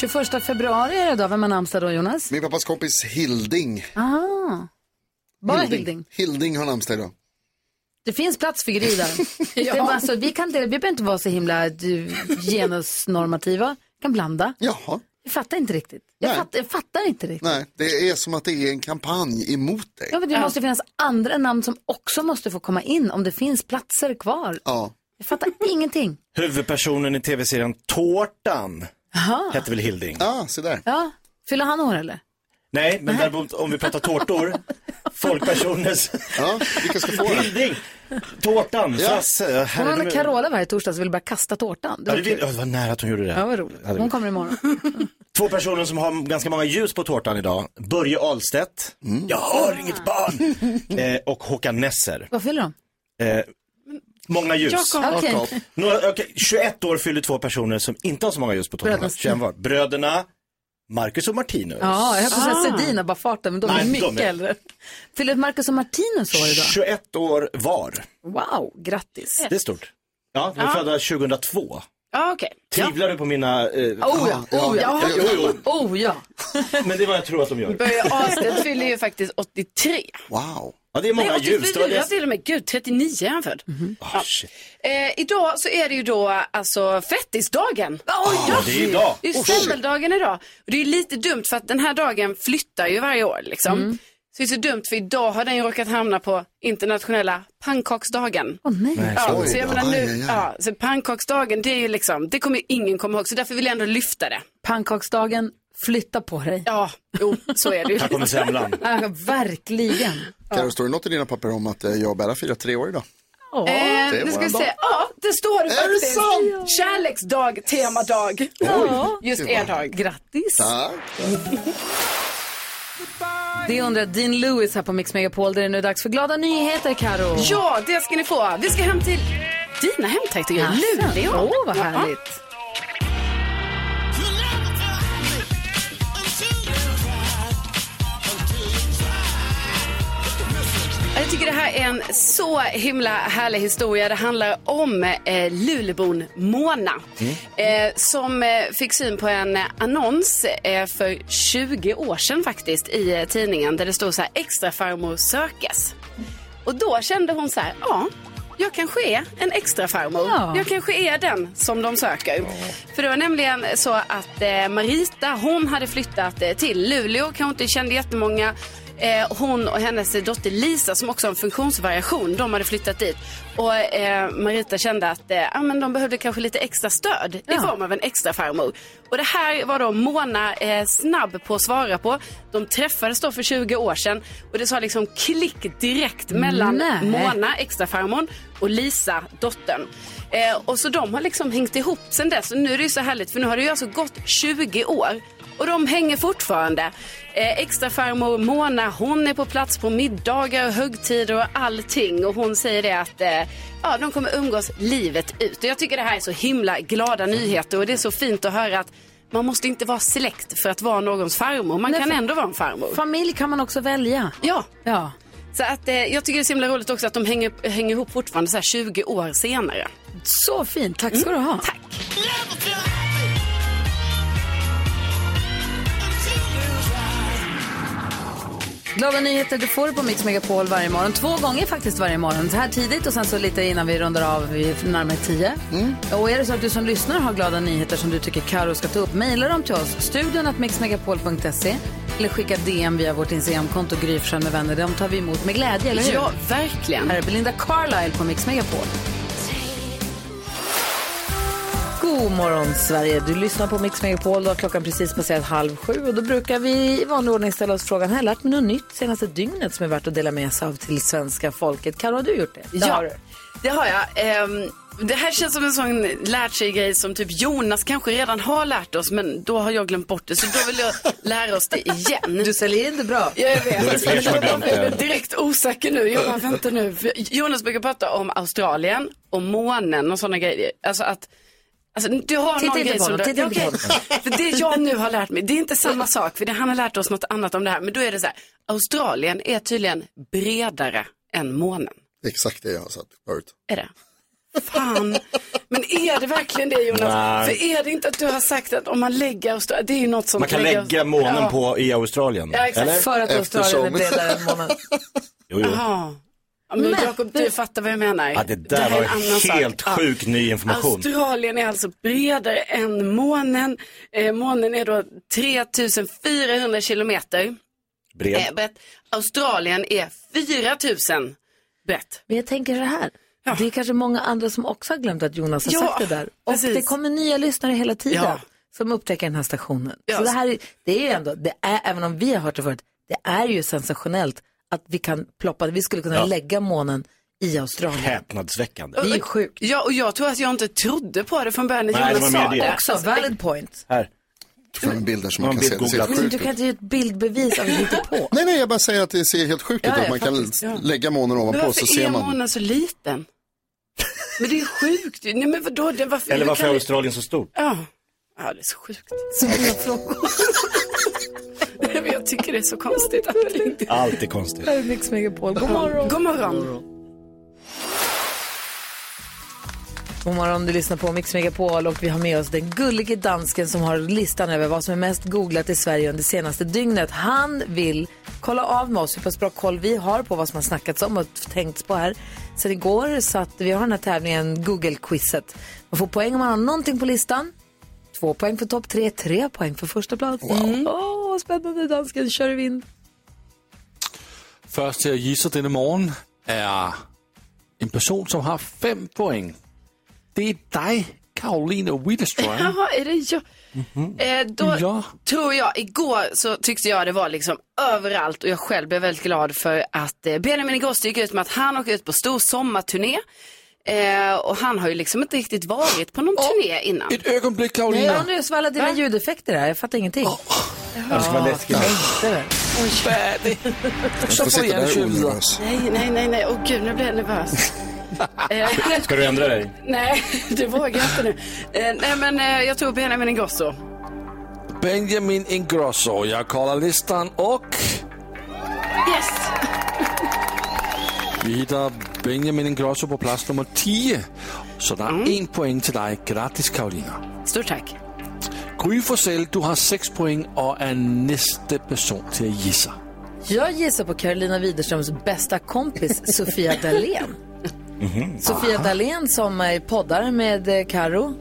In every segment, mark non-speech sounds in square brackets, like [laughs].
21 februari är det då. Vem har namnsdag då, Jonas? Min pappas kompis Hilding. Aha. Bara Hilding. Hilding har namnsdag idag. Det finns plats för Gry där. Det är bara så, vi, kan inte, vi behöver inte vara så himla du, genusnormativa. Vi kan blanda. Jaha. Jag fattar inte riktigt. Jag, Nej. fatt, jag fattar inte riktigt. Nej, det är som att det är en kampanj emot dig. Ja, men det måste finnas andra namn som också måste få komma in om det finns platser kvar. Ja. Jag fattar ingenting. Huvudpersonen i tv-serien Tårtan Jaha. hette väl Hilding? Ja, se där. Ja, fyller han år eller? Nej, men däremot om vi pratar tårtor, [laughs] folkpersoners Ja, vilka ska få den? Hilding, Tårtan, Ja. Frasse. Hon med Carola varje torsdag så vill bara kasta tårtan. Det Ja, var det, kul. ja, det var nära att hon gjorde det. Ja, vad roligt. Hon kommer imorgon. [laughs] Två personer som har ganska många ljus på tårtan idag. Börje Ahlstedt, jag har inget barn. [laughs] eh, och Håkan Nesser. Vad fyller de? Eh, många ljus. Jakob. Några, okej, 21 år fyller två personer som inte har så många ljus på tårtan. Bröderna- 21 var. Bröderna Marcus och Martinus. Ja, jag höll på att säga Sedin och bara farten, men de är Nej, de mycket är- äldre. Fyller Marcus och Martinus år idag? 21 år var. Wow, grattis. Det är stort. Ja, de är födda 2002. Ja, okej. Tvivlar du på mina... Eh, Oh ja, oh ja, jo, jo, oh ja. men det är vad jag tror att de gör. Börje Ahlstedt fyller ju faktiskt 83. Wow. Ja, det är många Nej, ljus. Det var 84 det. till och med. Gud, 39 är han född. Ah, shit. Eh, idag så är det ju då alltså fettisdagen. Ja, det är idag. Det är Oh, semmeldagen idag. Och det är lite dumt för att den här dagen flyttar ju varje år liksom. Så det är så dumt för idag har den ju råkat hamna på internationella pannkaksdagen. Åh nej. Ja, Oj så jag då, menar nu, aj, aj, aj. ja, så pannkaksdagen det är ju liksom, det kommer ju ingen komma ihåg så därför vill jag ändå lyfta det. Pannkaksdagen, flytta på dig. Ja, jo, så är det ju. Här kommer semlan. Ja, verkligen. Karo, står det något i dina papper om att eh, jag och Bella firar tre år idag? Eh, det ska vi se. Ja, det står det det faktiskt. sant? Kärleksdag, temadag. Ja, just det er dag. Grattis. Tack. Det undrar Dean Lewis här på Mix Megapol. Det är nu dags för glada nyheter, Karo. Ja, det ska ni få. Vi ska hem till dina hemtrakter. Luleå. Åh, vad Ja. Jag tycker det här är en så himla härlig historia. Det handlar om eh, Lulebon Mona eh, som eh, fick syn på en annons eh, för 20 år sedan faktiskt i eh, tidningen där det stod så här extra farmor sökes. Och då kände hon så här, ja, jag kanske är en extra farmor. Ja. Jag kanske är den som de söker. För det var nämligen så att eh, Marita, hon hade flyttat eh, till Luleå, kanske inte kände jättemånga. Eh, hon och hennes dotter Lisa som också har en funktionsvariation, de hade flyttat dit. Och eh, Marita kände att eh, ah, men de behövde kanske lite extra stöd i Ja. form av en extra farmor. Och det här var då Mona eh, snabb på att svara på. De träffades då för 20 år sedan och det sa liksom klick direkt mellan Nej. Mona, extra farmor och Lisa, dottern. Eh, och så de har liksom hängt ihop sen dess. Och nu är det ju så härligt för nu har det ju alltså gått 20 år. Och de hänger fortfarande. Eh, extra farmor Mona, hon är på plats på middagar högtider och allting. Och hon säger det att eh, ja, de kommer umgås livet ut. Och jag tycker det här är så himla glada nyheter och det är så fint att höra att man måste inte vara släkt för att vara någons farmor. Man Nej, kan ändå vara en farmor. Familj kan man också välja. Ja, Ja. så att, eh, jag tycker det är så himla roligt också att de hänger, hänger ihop fortfarande så här 20 år senare. Så fint. Tack ska du ha. Tack. Glada nyheter, du får på Mix Megapol varje morgon. Två gånger faktiskt varje morgon. Så här tidigt och sen så lite innan vi rundar av vid närmare tio. Och är det så att du som lyssnar har glada nyheter som du tycker Karo ska ta upp, mejla dem till oss. Studion att mixmegapol.se eller skicka DM via vårt Instagramkonto Gry Forssell med vänner. De tar vi emot med glädje, eller hur? Ja, verkligen. Här är Belinda Carlisle på Mix Megapol. God morgon Sverige, du lyssnar på Mix Megapol. Då har klockan precis passerat halv sju och då brukar vi i vanlig ordning ställa oss frågan, har jag lärt mig något nytt senaste dygnet som är värt att dela med sig av till svenska folket? Karo, har du gjort det? Det har Ja, du. det har jag. Ehm, Det här känns som en sån lärt sig-grej som typ Jonas kanske redan har lärt oss, men då har jag glömt bort det. Så då vill jag lära oss det igen. Du säljer in det bra. Ja, jag vet. Har. Jag är direkt osäker nu. Jag bara, vänta nu. Jonas brukar prata om Australien och månen och sådana grejer. Alltså att Alltså, du har Titta någon inte grej på som honom, du... titta inte på Okej. För det jag nu har lärt mig, det är inte samma sak. För det, han har lärt oss något annat om det här. Men då är det så här, Australien är tydligen bredare än månen. Exakt det jag har sagt förut. Är det? Fan. Men är det verkligen det Jonas? Nej. För är det inte att du har sagt att om man lägger Australien, det är ju något som Man kan lägga månen på i Australien. Ja, exakt. Eller? För att Australien är bredare än månen. Jo, jo. Ja, men Jakob, du fattar vad jag menar. Ja, det där här är var en annan sak. helt Ja. sjuk ny information. Australien är alltså bredare än månen. Eh, månen är då 3400 kilometer Bred. eh, brett. Australien är 4000 brett. Men jag tänker så här. Det är kanske många andra som också har glömt att Jonas har Ja, sagt det där. Och precis. det kommer nya lyssnare hela tiden Ja. som upptäcker den här stationen. Ja. Så det här är, det är ju ändå, det är, även om vi har hört det förut, det är ju sensationellt att vi kan ploppa, vi skulle kunna Ja. lägga månen i Australien. Häpnadsväckande. Det är ju sjukt. Ja, och jag tror att jag inte trodde på det från början när Nej, det Jonas var sa det. Också, valid point. Här. Fram bilder som Man man kan se. Det ser Men du kan inte ge ett bildbevis av att på. [laughs] Nej, nej, jag bara säger att det ser helt sjukt ut. Ja, att man kan faktiskt, ja. lägga månen ovanpå så varför ser är man. månen så liten? Men det är ju sjukt. ju. Nej, men vadå? Det, varför, Eller varför kan är Australien så stort? Ja. ja, det är så sjukt. Så många frågor. [laughs] Jag tycker det är så konstigt. Allt är konstigt. Här är Mix Megapol. God morgon. God morgon. God morgon, du lyssnar på Mix Megapol och vi har med oss den gullige dansken som har listan över vad som är mest googlat i Sverige under senaste dygnet. Han vill kolla av med oss hur pass bra koll vi har på vad som har snackats om och tänkts på här. Sen igår så att vi har den här tävlingen Google-quizet. Man får poäng om man har någonting på listan. Två poäng för topp tre, tre poäng för första plats. Åh, vad spännande dansken, kör i vind. Først til at gisse denne morgen er en person, som har fem point. Det er dig, Karoline Widerström. [laughs] Jaha, är det jag? Eh, då Ja. tror jag, igår så tyckte jag det var liksom överallt och jag själv blev väldigt glad för att eh, Benjamin Ingrosso gick ut med att han åker ut på stor sommarturné. Eh, och han har ju liksom inte riktigt varit på någon turné innan. Et øjeblik, Nej, Karoline. jag undrar just vad alla dina ljudeffekter är. Jag fattar ingenting. Det ska vara läskigt. Jag jeg där køre videre. onervös. Nej, nej, nej, nej, åh gud nu blir jag nervös. [laughs] eh, Ska du ändra dig? nej, det vågar jag inte nu. Eh, nej men eh, jag tror Benjamin Ingrosso. Benjamin Ingrosso. Jeg kolder listan, og Yes! [laughs] vi hitter Benjamin Ingrosso på plads nummer 10. Så der er en point til dig. Gratis, Karolina. Stort tack. Gry Forssell, du har 6 point og er næste person til at gisse. Jag gissar på Carolina Widerströms bästa kompis [laughs] Sofia Dalén. Sofia Dalén som är poddar med eh, Karo.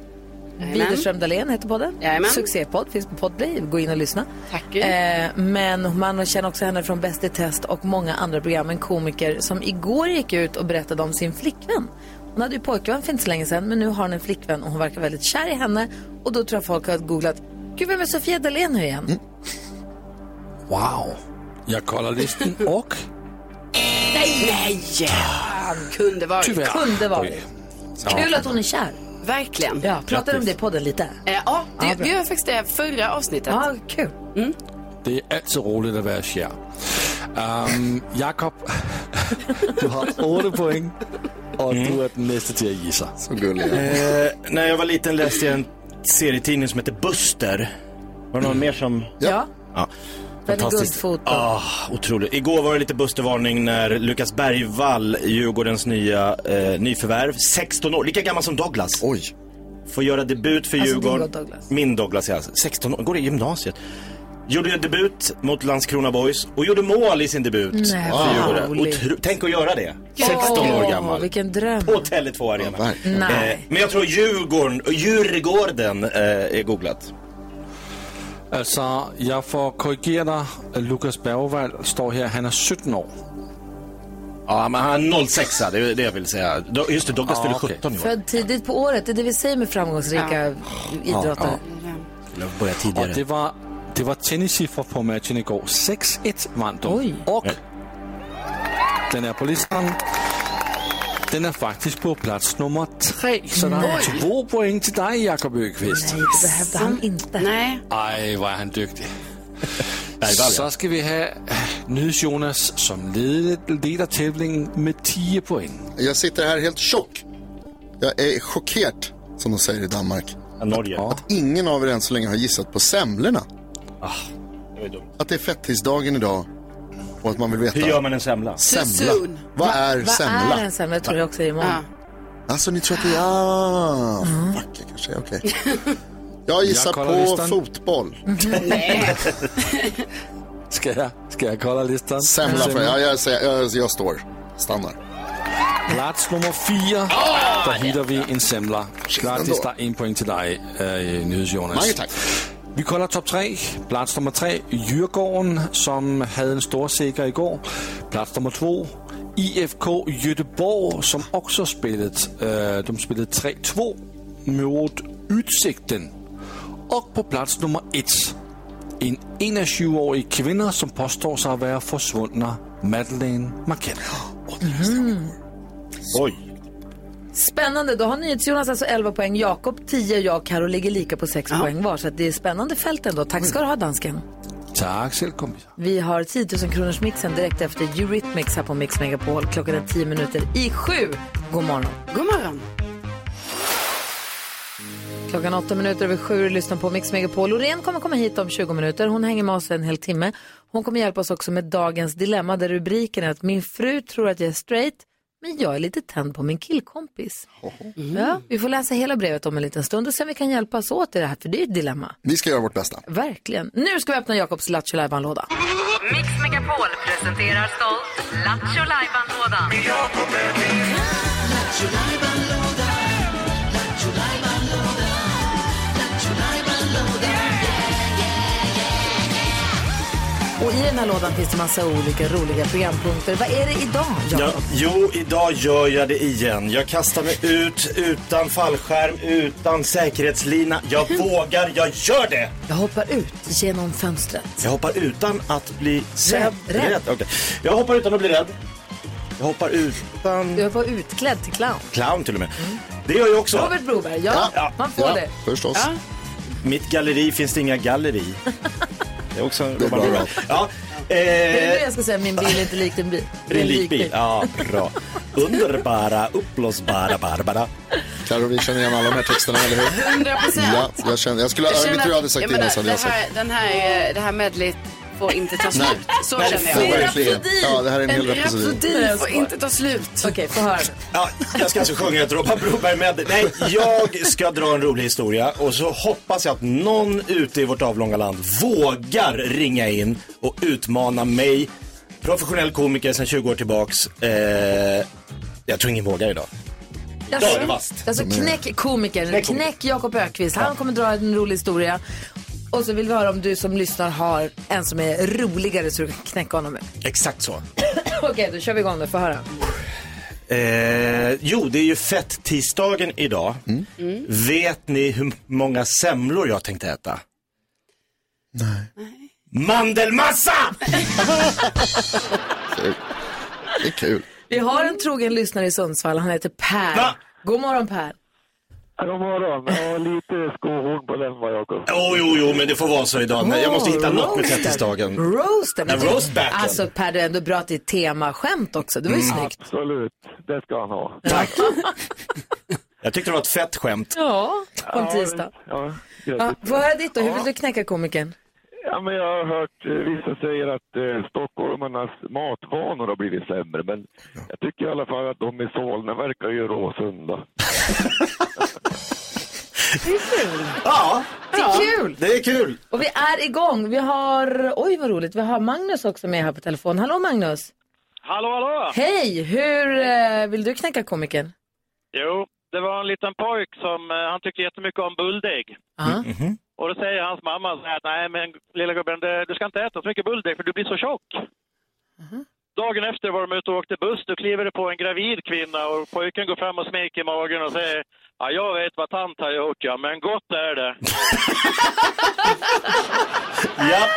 Widerström Dahlén heter podden. Jajamän. Succépodd, finns på Podplay. Gå in och lyssna. Tack. Eh, men man känner också henne från Bäst i test och många andra program. En komiker som igår gick ut och berättade om sin flickvän. Hon hade ju pojkvän för inte så länge sedan, men nu har hon en flickvän och hon verkar väldigt kär i henne. Och då tror jag folk har googlat, gud vem är Sofia Dalén nu igen? Wow. Jeg kolder listen, [laughs] og Nej, nej! Han kunde varit. tyvärr. Kunde vara. Oj. Kul att hon är kär. Verkligen. Ja, pratade om det i podden lite. Eh, ja, det, Ja, vi gör faktiskt det förra avsnittet. Ja, kul. Det er altid roligt at være kær. Um, Jakob, [laughs] du har 8 point, og du er den næste til at gisse. Så gullig. Eh, när jag var liten läste jag en serietidning som heter Buster. Var det någon mer som... Ja. Ja. Benny. Guldfot Ah, otroligt. Igår var det lite Bustervarning när Lukas Bergvall, Djurgårdens nya eh, nyförvärv, 16 år, lika gammal som Douglas, Oj. får göra debut för Alltså, Djurgården. Douglas. Min Douglas, ja. 16 år, går i gymnasiet. Gjorde en debut mot Landskrona Boys och gjorde mål i sin debut Nej. Otro- Tänk att göra det. 16 år Åh, gammal. Vilken dröm. På Tele2 Arena. Nej. Eh, men jag tror Djurgården, Djurgården eh, är googlat. Altså, jeg får korrigere dig. Lukas Bergvall står her, han er 17 år. Ja, men han är 06 det är det jag vill säga. Just det, Douglas Ah, fyller okej. 17 i år. Född tidigt på året, det är det vi säger med framgångsrika idrottare. Skulle börja Og tidigare. det var, det var tennissiffror på matchen igår. 6-1 vandt de. Oj. Og Ja. den er på listen. Den är faktiskt på plats nummer tre. Så det är två poäng till dig, Jakob Öqvist. Nej, det behövde han inte. Nej. Aj, vad är han duktig. Så ska vi ha NyhetsJonas som leder, tävlingen med 10 poäng. Jag sitter här helt tjock. Jag är chockerad, som de säger i Danmark. Norge. Ja. Ingen av er än så länge har gissat på semlorna. Det var dumt. Att det är fettisdagen idag och att man vill veta. Hur gör man en semla? Semla. Vad är Vad semla? är en semla? Jag tror jag också är imorgon. Ja. Alltså ni tror att det är... Ah, fuck, jag kanske är okej. Jag gissar Jag kollar på listan. fotboll. [laughs] [laughs] Ska jag, ska jag kolla listan? Semla, för, ja, jag, säger- jag, jag står. Stannar. Plats nummer fyra. Där hittar vi en semla. Grattis, där är en poäng till dig, NyhetsJonas. Mange tack. Vi kollar topp tre. Plats nummer tre, Djurgården, som hade en stor seger igår. Plats nummer två, IFK Göteborg, som också spelat. Uh, de spelade 3-2 mot Utsikten. Och på plats nummer ett, en 21-årig kvinna som påstår sig vara försvunna, Madeleine McKenna. Oj. Spännande, då har NyhetsJonas alltså 11 poäng, Jakob 10, jag och Karo ligger lika på 6 poäng var. Så det är spännande fält ändå. Tack ska du ha dansken. Tack själv kompisar. Vi har 10 000 kronors mixen direkt efter Eurythmics här på Mix Megapol. Klockan är 10 minuter i sju. God morgon. God morgon. Klockan åtta minuter över sju och lyssnar på Mix Megapol. Loreen kommer komma hit om 20 minuter. Hon hänger med oss en hel timme. Hon kommer hjälpa oss också med dagens dilemma där rubriken är att min fru tror att jag är straight men jag är lite tänd på min killkompis. Ja, vi får läsa hela brevet om en liten stund och se om vi kan hjälpas åt i det här för det är ett dilemma. Vi ska göra vårt bästa. Verkligen. Nu ska vi öppna Jakobs Lattjo låda Mix Megapol presenterar stolt Lattjo Lajban-lådan. Och i den här lådan finns det massa olika roliga programpunkter. Vad är det idag, Jakob? Ja, jo, idag gör jag det igen. Jag kastar mig ut utan fallskärm, utan säkerhetslina. Jag [laughs] vågar, jag gör det! Jag hoppar ut genom fönstret. Jag hoppar utan att bli sä- Rädd, rädd. Okej. Jag hoppar utan att bli rädd. Jag hoppar utan... Du var utklädd till clown. Clown till och med. Det gör jag också. Robert Broberg, ja, Ja. man får Ja, det. förstås. Ja. Mitt galleri finns det inga galleri. [laughs] Det är också en är bra. Robert Broberg. Ja. Det är nu Eh, jag ska säga min bil är inte lik din bil. Det är en likbil. Ja, bra. Underbara, uppblåsbara Barbara. Karo, vi känner igen alla de här texterna, eller hur? 100 procent. Ja, jag, känner, jag skulle, jag, jag, tror jag hade sagt det innan det här, den här, eh, det här medlet får inte ta slut. Så Nej, känner jag. Verkligen. Ja, det här är en hel rapsodi. Rapsodi får inte ta slut. Okej, få höra. Ja, jag ska alltså sjunga ett Robert Broberg med. Nej, jag ska dra en rolig historia och så hoppas jag att någon ute i vårt avlånga land vågar ringa in och utmana mig, professionell komiker sedan 20 år tillbaks. Eh, jag tror ingen vågar idag. Alltså knäck komikern, Knäck komikern. knäck Jakob Ökvist. Han kommer dra en rolig historia. Och så vill vi höra om du som lyssnar har en som är roligare så du kan knäcka honom med. Exakt så. [clears throat] Okej, då kör vi igång då. Få höra. Eh, jo, det är ju fett-tisdagen idag. Vet ni hur många semlor jag tänkte äta? Nej. Mandelmassa! [laughs] Det är kul. Vi har en trogen lyssnare i Sundsvall. Han heter Per. Va? God morgon Per. God morgon. Ja, lite skohorn på den var Jakob. Jo, jo, jo, men det får vara så idag. Men jag måste hitta något med roasted. fettisdagen. Roasten. En roast battle. Alltså Per, det är ändå bra att det är temaskämt också. Det var ju snyggt. Absolut, det ska han ha. Tack. [laughs] Jag tyckte det var ett fett skämt. Ja, på en tisdag. Ja, Ja, grattis. få höra ditt då. Hur vill du knäcka komikern? Ja, men jag har hört eh, vissa säger att eh, stockholmarnas matvanor har blivit sämre, men jag tycker i alla fall att de i Solna verkar ju råsunda. Ja, Det är kul! det är kul. Och vi är igång. Vi har, oj vad roligt, vi har Magnus också med här på telefon. Hallå Magnus! Hallå, hallå! Hej! Hur eh, vill du knäcka komikern? Jo, det var en liten pojk som, eh, han tycker jättemycket om bulldeg. Ja. Och då säger hans mamma så här, nej men lilla gubben, det, du ska inte äta så mycket bulldeg för du blir så tjock. Dagen efter var de ute och åkte buss, då kliver det på en gravid kvinna och pojken går fram och smeker i magen och säger, ja jag vet vad tant har gjort ja, men gott är det. [laughs] Ja,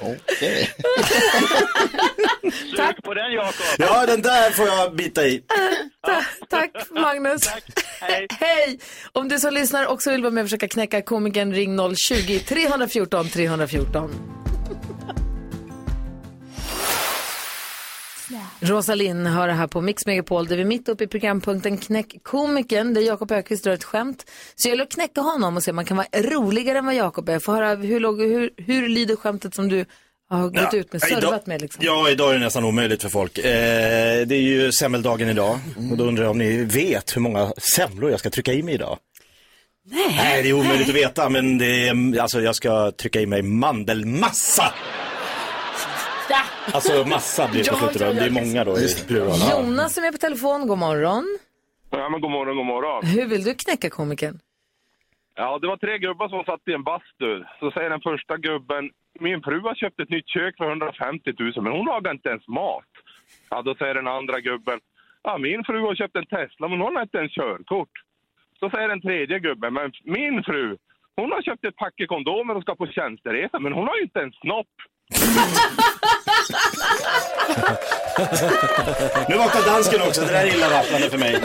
Okej. Sug på den Jakob. ja, den där får jag bita i. Tack Magnus. Hej. Hej! Om du som lyssnar också vill vara med och försöka knäcka komikern, ring 020-314 314. Rosalind hör det här på Mix Megapol där vi är mitt uppe i programpunkten Knäck komikern där Jakob Öqvist drar ett skämt. Så jag gäller att knäcka honom och se om man kan vara roligare än vad Jakob är. Få höra hur, låg, hur, hur lyder skämtet som du har gått ut med, idag- servat med liksom. Ja, idag är det nästan omöjligt för folk. Eh, det är ju semmeldagen idag och då undrar jag om ni vet hur många semlor jag ska trycka i mig idag? Nej, Nej det är omöjligt att veta men det är, alltså jag ska trycka i mig mandelmassa. Alltså massa blir det på slutet ja, då. ja, Det är många då i plural. Jonas som är på telefon, god morgon. Ja, men god morgon, god morgon. Hur vill du knäcka komikern? Ja, det var tre gubbar som satt i en bastu. Så säger den första gubben, min fru har köpt ett nytt kök för 150 000 men hon lagar inte ens mat. Ja, då säger den andra gubben, ja, min fru har köpt en Tesla men hon har inte ens körkort. Så säger den tredje gubben, men min fru, hon har köpt ett packe kondomer och ska på tjänsteresa men hon har ju inte ens snopp. Nu vaknar dansken också, det där är illavarslande för mig.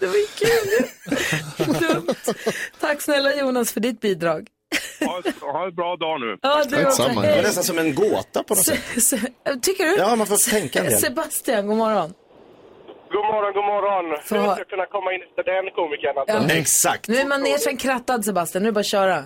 Det var ju kul. Dumt. Tack snälla Jonas för ditt bidrag. Ha, ha en bra dag nu. Ja, du också. Det var nästan som en gåta på något sätt. Se- se- Tycker du? Ja, man får tänka en del. Sebastian, god morgon. God morgon, god morgon. Jag- ska kunna komma in efter den komikern. alltså. Ja. Exakt. Nu är manegen krattad Sebastian, nu är det bara att köra.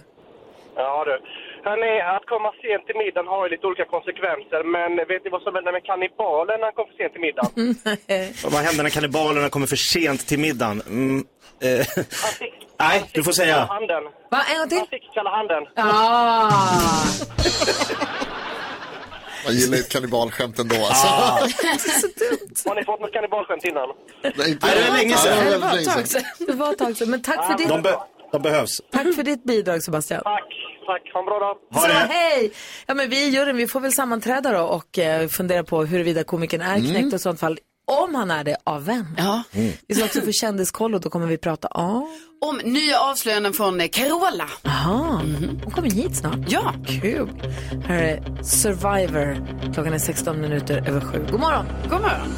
Ja du. Hörrni, att komma sent till middagen har ju lite olika konsekvenser. Men vet ni vad som händer med kannibalen när han kom för sent till middagen? [laughs] Och Vad händer när kannibalerna kommer för sent till middagen? Mm, eh, [laughs] nej, du får säga. Handen. Va, en gång till? Han fick kalla handen. Ah. [laughs] Man gillar ju ett kannibalskämt ändå. Alltså. Har ni fått något kannibalskämt innan? Nej, inte Nej, det var länge sedan. Ja, Det det var länge sedan. Det var ett tag sedan. Men tack för, De, ditt, be, de behövs. tack för ditt bidrag Sebastian. Tack, tack. Ha en bra dag. Så, hej! Ja, men vi i juryn, vi får väl sammanträda då och eh, fundera på huruvida komikern är knäckt och i sånt fall. Om han är det, av vem? Ja. Vi ska också få kändiskoll och då kommer vi prata om... Om nya avslöjanden från eh, Carola. Aha, hon kommer hit snart. Ja. Kul. Här är Survivor. Klockan är 16 minuter över sju. God morgon! God morgon.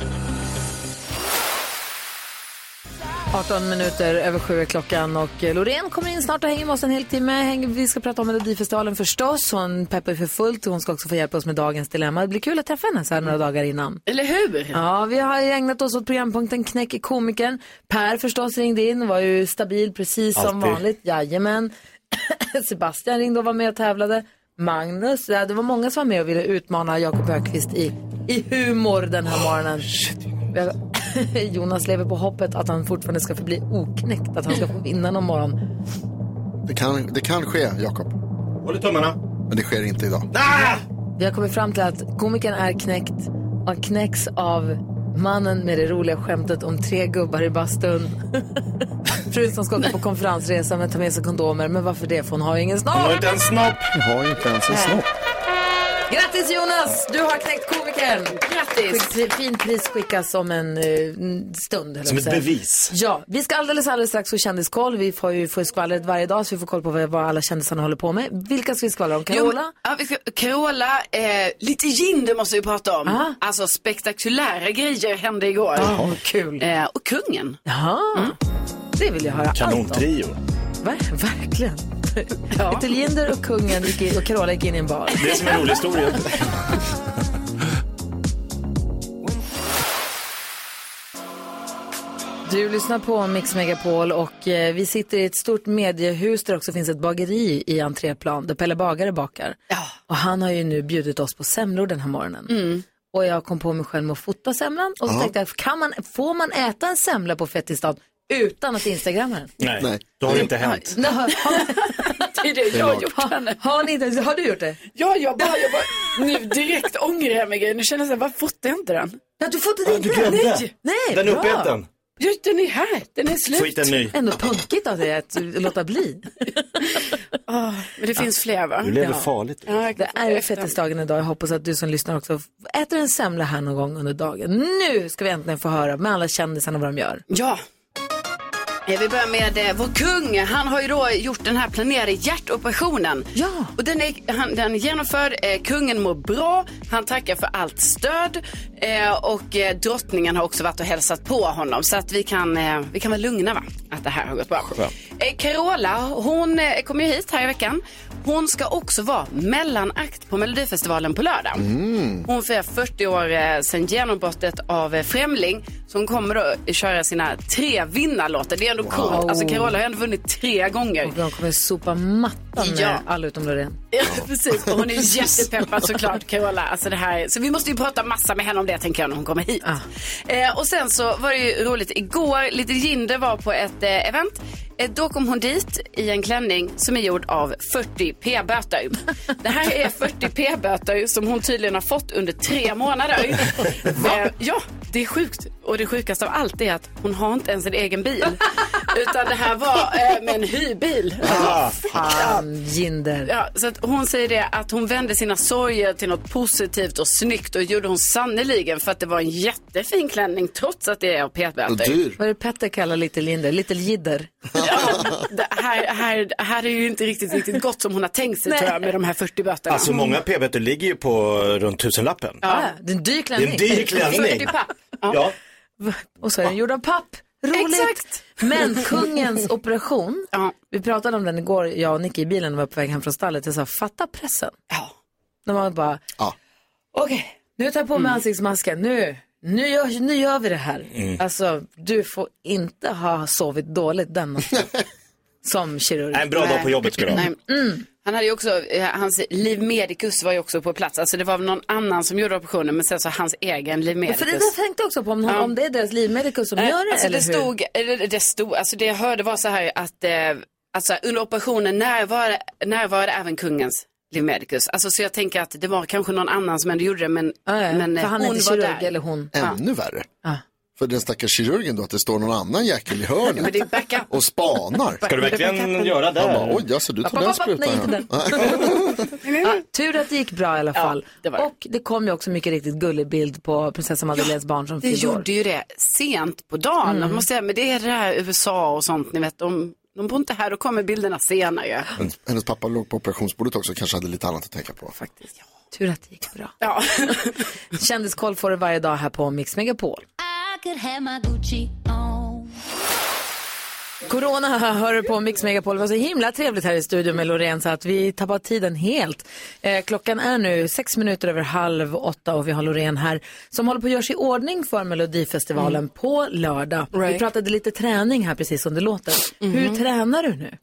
18 minuter över sju är klockan och eh, Loreen kommer in snart och hänger med oss en hel timme. Vi ska prata om Melodifestivalen förstås. Hon peppar för fullt och hon ska också få hjälpa oss med dagens dilemma. Det blir kul att träffa henne så här några dagar innan. Eller hur? Ja, vi har ägnat oss åt programpunkten Knäck komikern. Per förstås ringde in, var ju stabil precis som Alltid. vanligt. Jajamän. [coughs] Sebastian ringde och var med och tävlade. Magnus, det var många som var med och ville utmana Jakob Ökvist i, i humor den här morgonen. Har- [laughs] Jonas lever på hoppet att han fortfarande ska förbli oknäckt, att han ska få vinna någon morgon. Det kan, det kan ske, Jakob. Håller tummarna. Men det sker inte idag. Ah! Vi har kommit fram till att komikern är knäckt och knäcks av mannen med det roliga skämtet om tre gubbar i bastun. [laughs] Frun som ska åka på konferensresa men tar med sig kondomer. Men varför det? För hon har ju ingen Hon har snopp. inte en snopp. Jag har inte ens en snopp. Grattis Jonas! Du har knäckt komikern. Grattis. Fint pris skickas om en eh, stund. Som ett bevis. Ja, vi ska alldeles, alldeles strax få kändiskoll. Vi får ju få skvallret varje dag så vi får koll på vad, vad alla kändisarna håller på med. Vilka ska vi skvallra om? Jo, Carola? men- ja, vi ska, Carola, eh, lite Jinder måste vi prata om. Ah. Alltså spektakulära grejer hände igår. Ja, kul. Eh, och kungen. Jaha, det vill jag höra allt om. Kanontrio. Ver- verkligen. Ja. Peter Linder och kungen gick in, och Carola gick in i en bar. Det är som en rolig historia. Du lyssnar på Mix Megapol och eh, vi sitter i ett stort mediehus där det också finns ett bageri i entréplan där Pelle Bagare bakar. Ja. Och han har ju nu bjudit oss på semlor den här morgonen. Och jag kom på mig själv med att fota semlan och så tänkte jag, kan man, får man äta en semla på Fettisdagen utan att instagramma den? Nej, Nej. då har det inte hänt. [laughs] Nej, har, Det är det jag har gjort. har, har, ni inte, har du gjort det? Ja, jag bara, jag bara, nu direkt ångrar jag mig. Nu känner jag så här, varför fotade jag inte den? Ja, du fotade inte glömde. Nej, nej Den är uppäten. Just den är här, den är slut. Skit en ny. Ändå punkigt av dig att låta bli. [laughs] Ah, men det finns fler va? Du lever Ja. farligt. Ja, Det är fettisdagen idag. Jag hoppas att du som lyssnar också äter en semla här någon gång under dagen. Nu ska vi äntligen få höra med alla kändisarna vad de gör. Ja. Jag vill börja med eh, vår kung. Han har ju då gjort den här planerade hjärtoperationen. Ja. Och den är, han, den är genomförd. Eh, kungen mår bra. Han tackar för allt stöd. Eh, och eh, drottningen har också varit och hälsat på honom. Så att vi kan, vi kan vara lugna va? Att det här har gått bra. Carola, hon kommer ju hit här i veckan. Hon ska också vara mellanakt på Melodifestivalen på lördag. Hon firar 40 år sedan genombrottet av Främling. Så hon kommer då köra sina tre vinnarlåtar. Det är ändå coolt. Alltså Carola har ändå vunnit tre gånger. Och de kommer sopa mattan med Ja. alla utom Loreen. Ja, [laughs] precis. Och hon är jättepeppad såklart, Carola. Alltså det här, så vi måste ju prata massa med henne om det, tänker jag, när hon kommer hit. Eh, och sen så var det ju roligt, igår, lite Jinder var på ett eh, event. Eh, då kom hon dit i en klänning som är gjord av 40 p-böter. [laughs] Det här är 40 p-böter som hon tydligen har fått under tre månader. [laughs] Eh, ja, det är sjukt. Och det sjukaste av allt är att hon har inte ens en egen bil. [laughs] Utan det här var eh, med en hyrbil. Fan, Jinder. Ja, så att hon säger det att hon vände sina sorger till något positivt och snyggt och gjorde hon sannoliken för att det var en jättefin klänning trots att det är av petböter. Vad är det Petter kallar Little Jinder? Little Jidder. [laughs] Här, här, här är ju inte riktigt, riktigt gott som hon har tänkt sig Nej. tror jag med de här 40 böterna. Alltså många p-böter ligger ju på runt tusenlappen. Ja. Det är en dyr Det är klänning. en dyr klänning. 40 papp. Ja. Och så är den gjord av papp. Roligt. Exakt. Men kungens operation, vi pratade om den igår, jag och Nicky i bilen när vi var på väg hem från stallet. Jag sa, fatta pressen. Ja. De var bara, Ja. okej, nu tar jag på mig ansiktsmasken, nu, nu gör, nu gör vi det här. Alltså, du får inte ha sovit dåligt den natten. [laughs] Som kirurg. En bra dag på jobbet ska du ha. Mm. Han hade ju också, eh, hans liv medicus var ju också på plats. Alltså det var någon annan som gjorde operationen men sen så hans egen liv Ja, medicus. För det där tänkte jag också på, om, Ja. om det är deras livmedikus som Nej, gör det alltså eller det hur? stod, eller det stod, alltså det jag hörde var så här att eh, alltså under operationen närvarade, närvarade även kungens livmedicus. Alltså så jag tänker att det var kanske någon annan som ändå gjorde det men, Ja, ja, men för eh, han är hon inte var kirurg där. eller hon. Ännu värre. Ja. För den stackars kirurgen då, att det står någon annan jäkel i Men hörnet det är backup. och spanar. Ska du verkligen göra det? Han bara, oj, alltså du tar den sprutan. [laughs] Ja, tur att det gick bra i alla fall. det var det. Och det kom ju också mycket riktigt gullig bild på prinsessa Madeleines barn som Det fyllde år. gjorde ju det sent på dagen. Mm. Måste säga, men det är det här USA och sånt, ni vet, de, de bor inte här, då kommer bilderna senare. Men Hennes pappa låg på operationsbordet också, kanske hade lite annat att tänka på. Faktiskt. Tur att det gick bra. Ja. [laughs] Kändiskoll får du varje dag här på Mix Megapol. Corona [laughs] hör på Mix Megapol. Det var så himla trevligt här i studion med Loreen så att vi tappar tiden helt. Eh, klockan är nu sex minuter över halv åtta och vi har Loreen här som håller på att göra sig i ordning för Melodifestivalen på lördag. Vi Right. pratade lite träning här precis som det låter. Hur tränar du nu?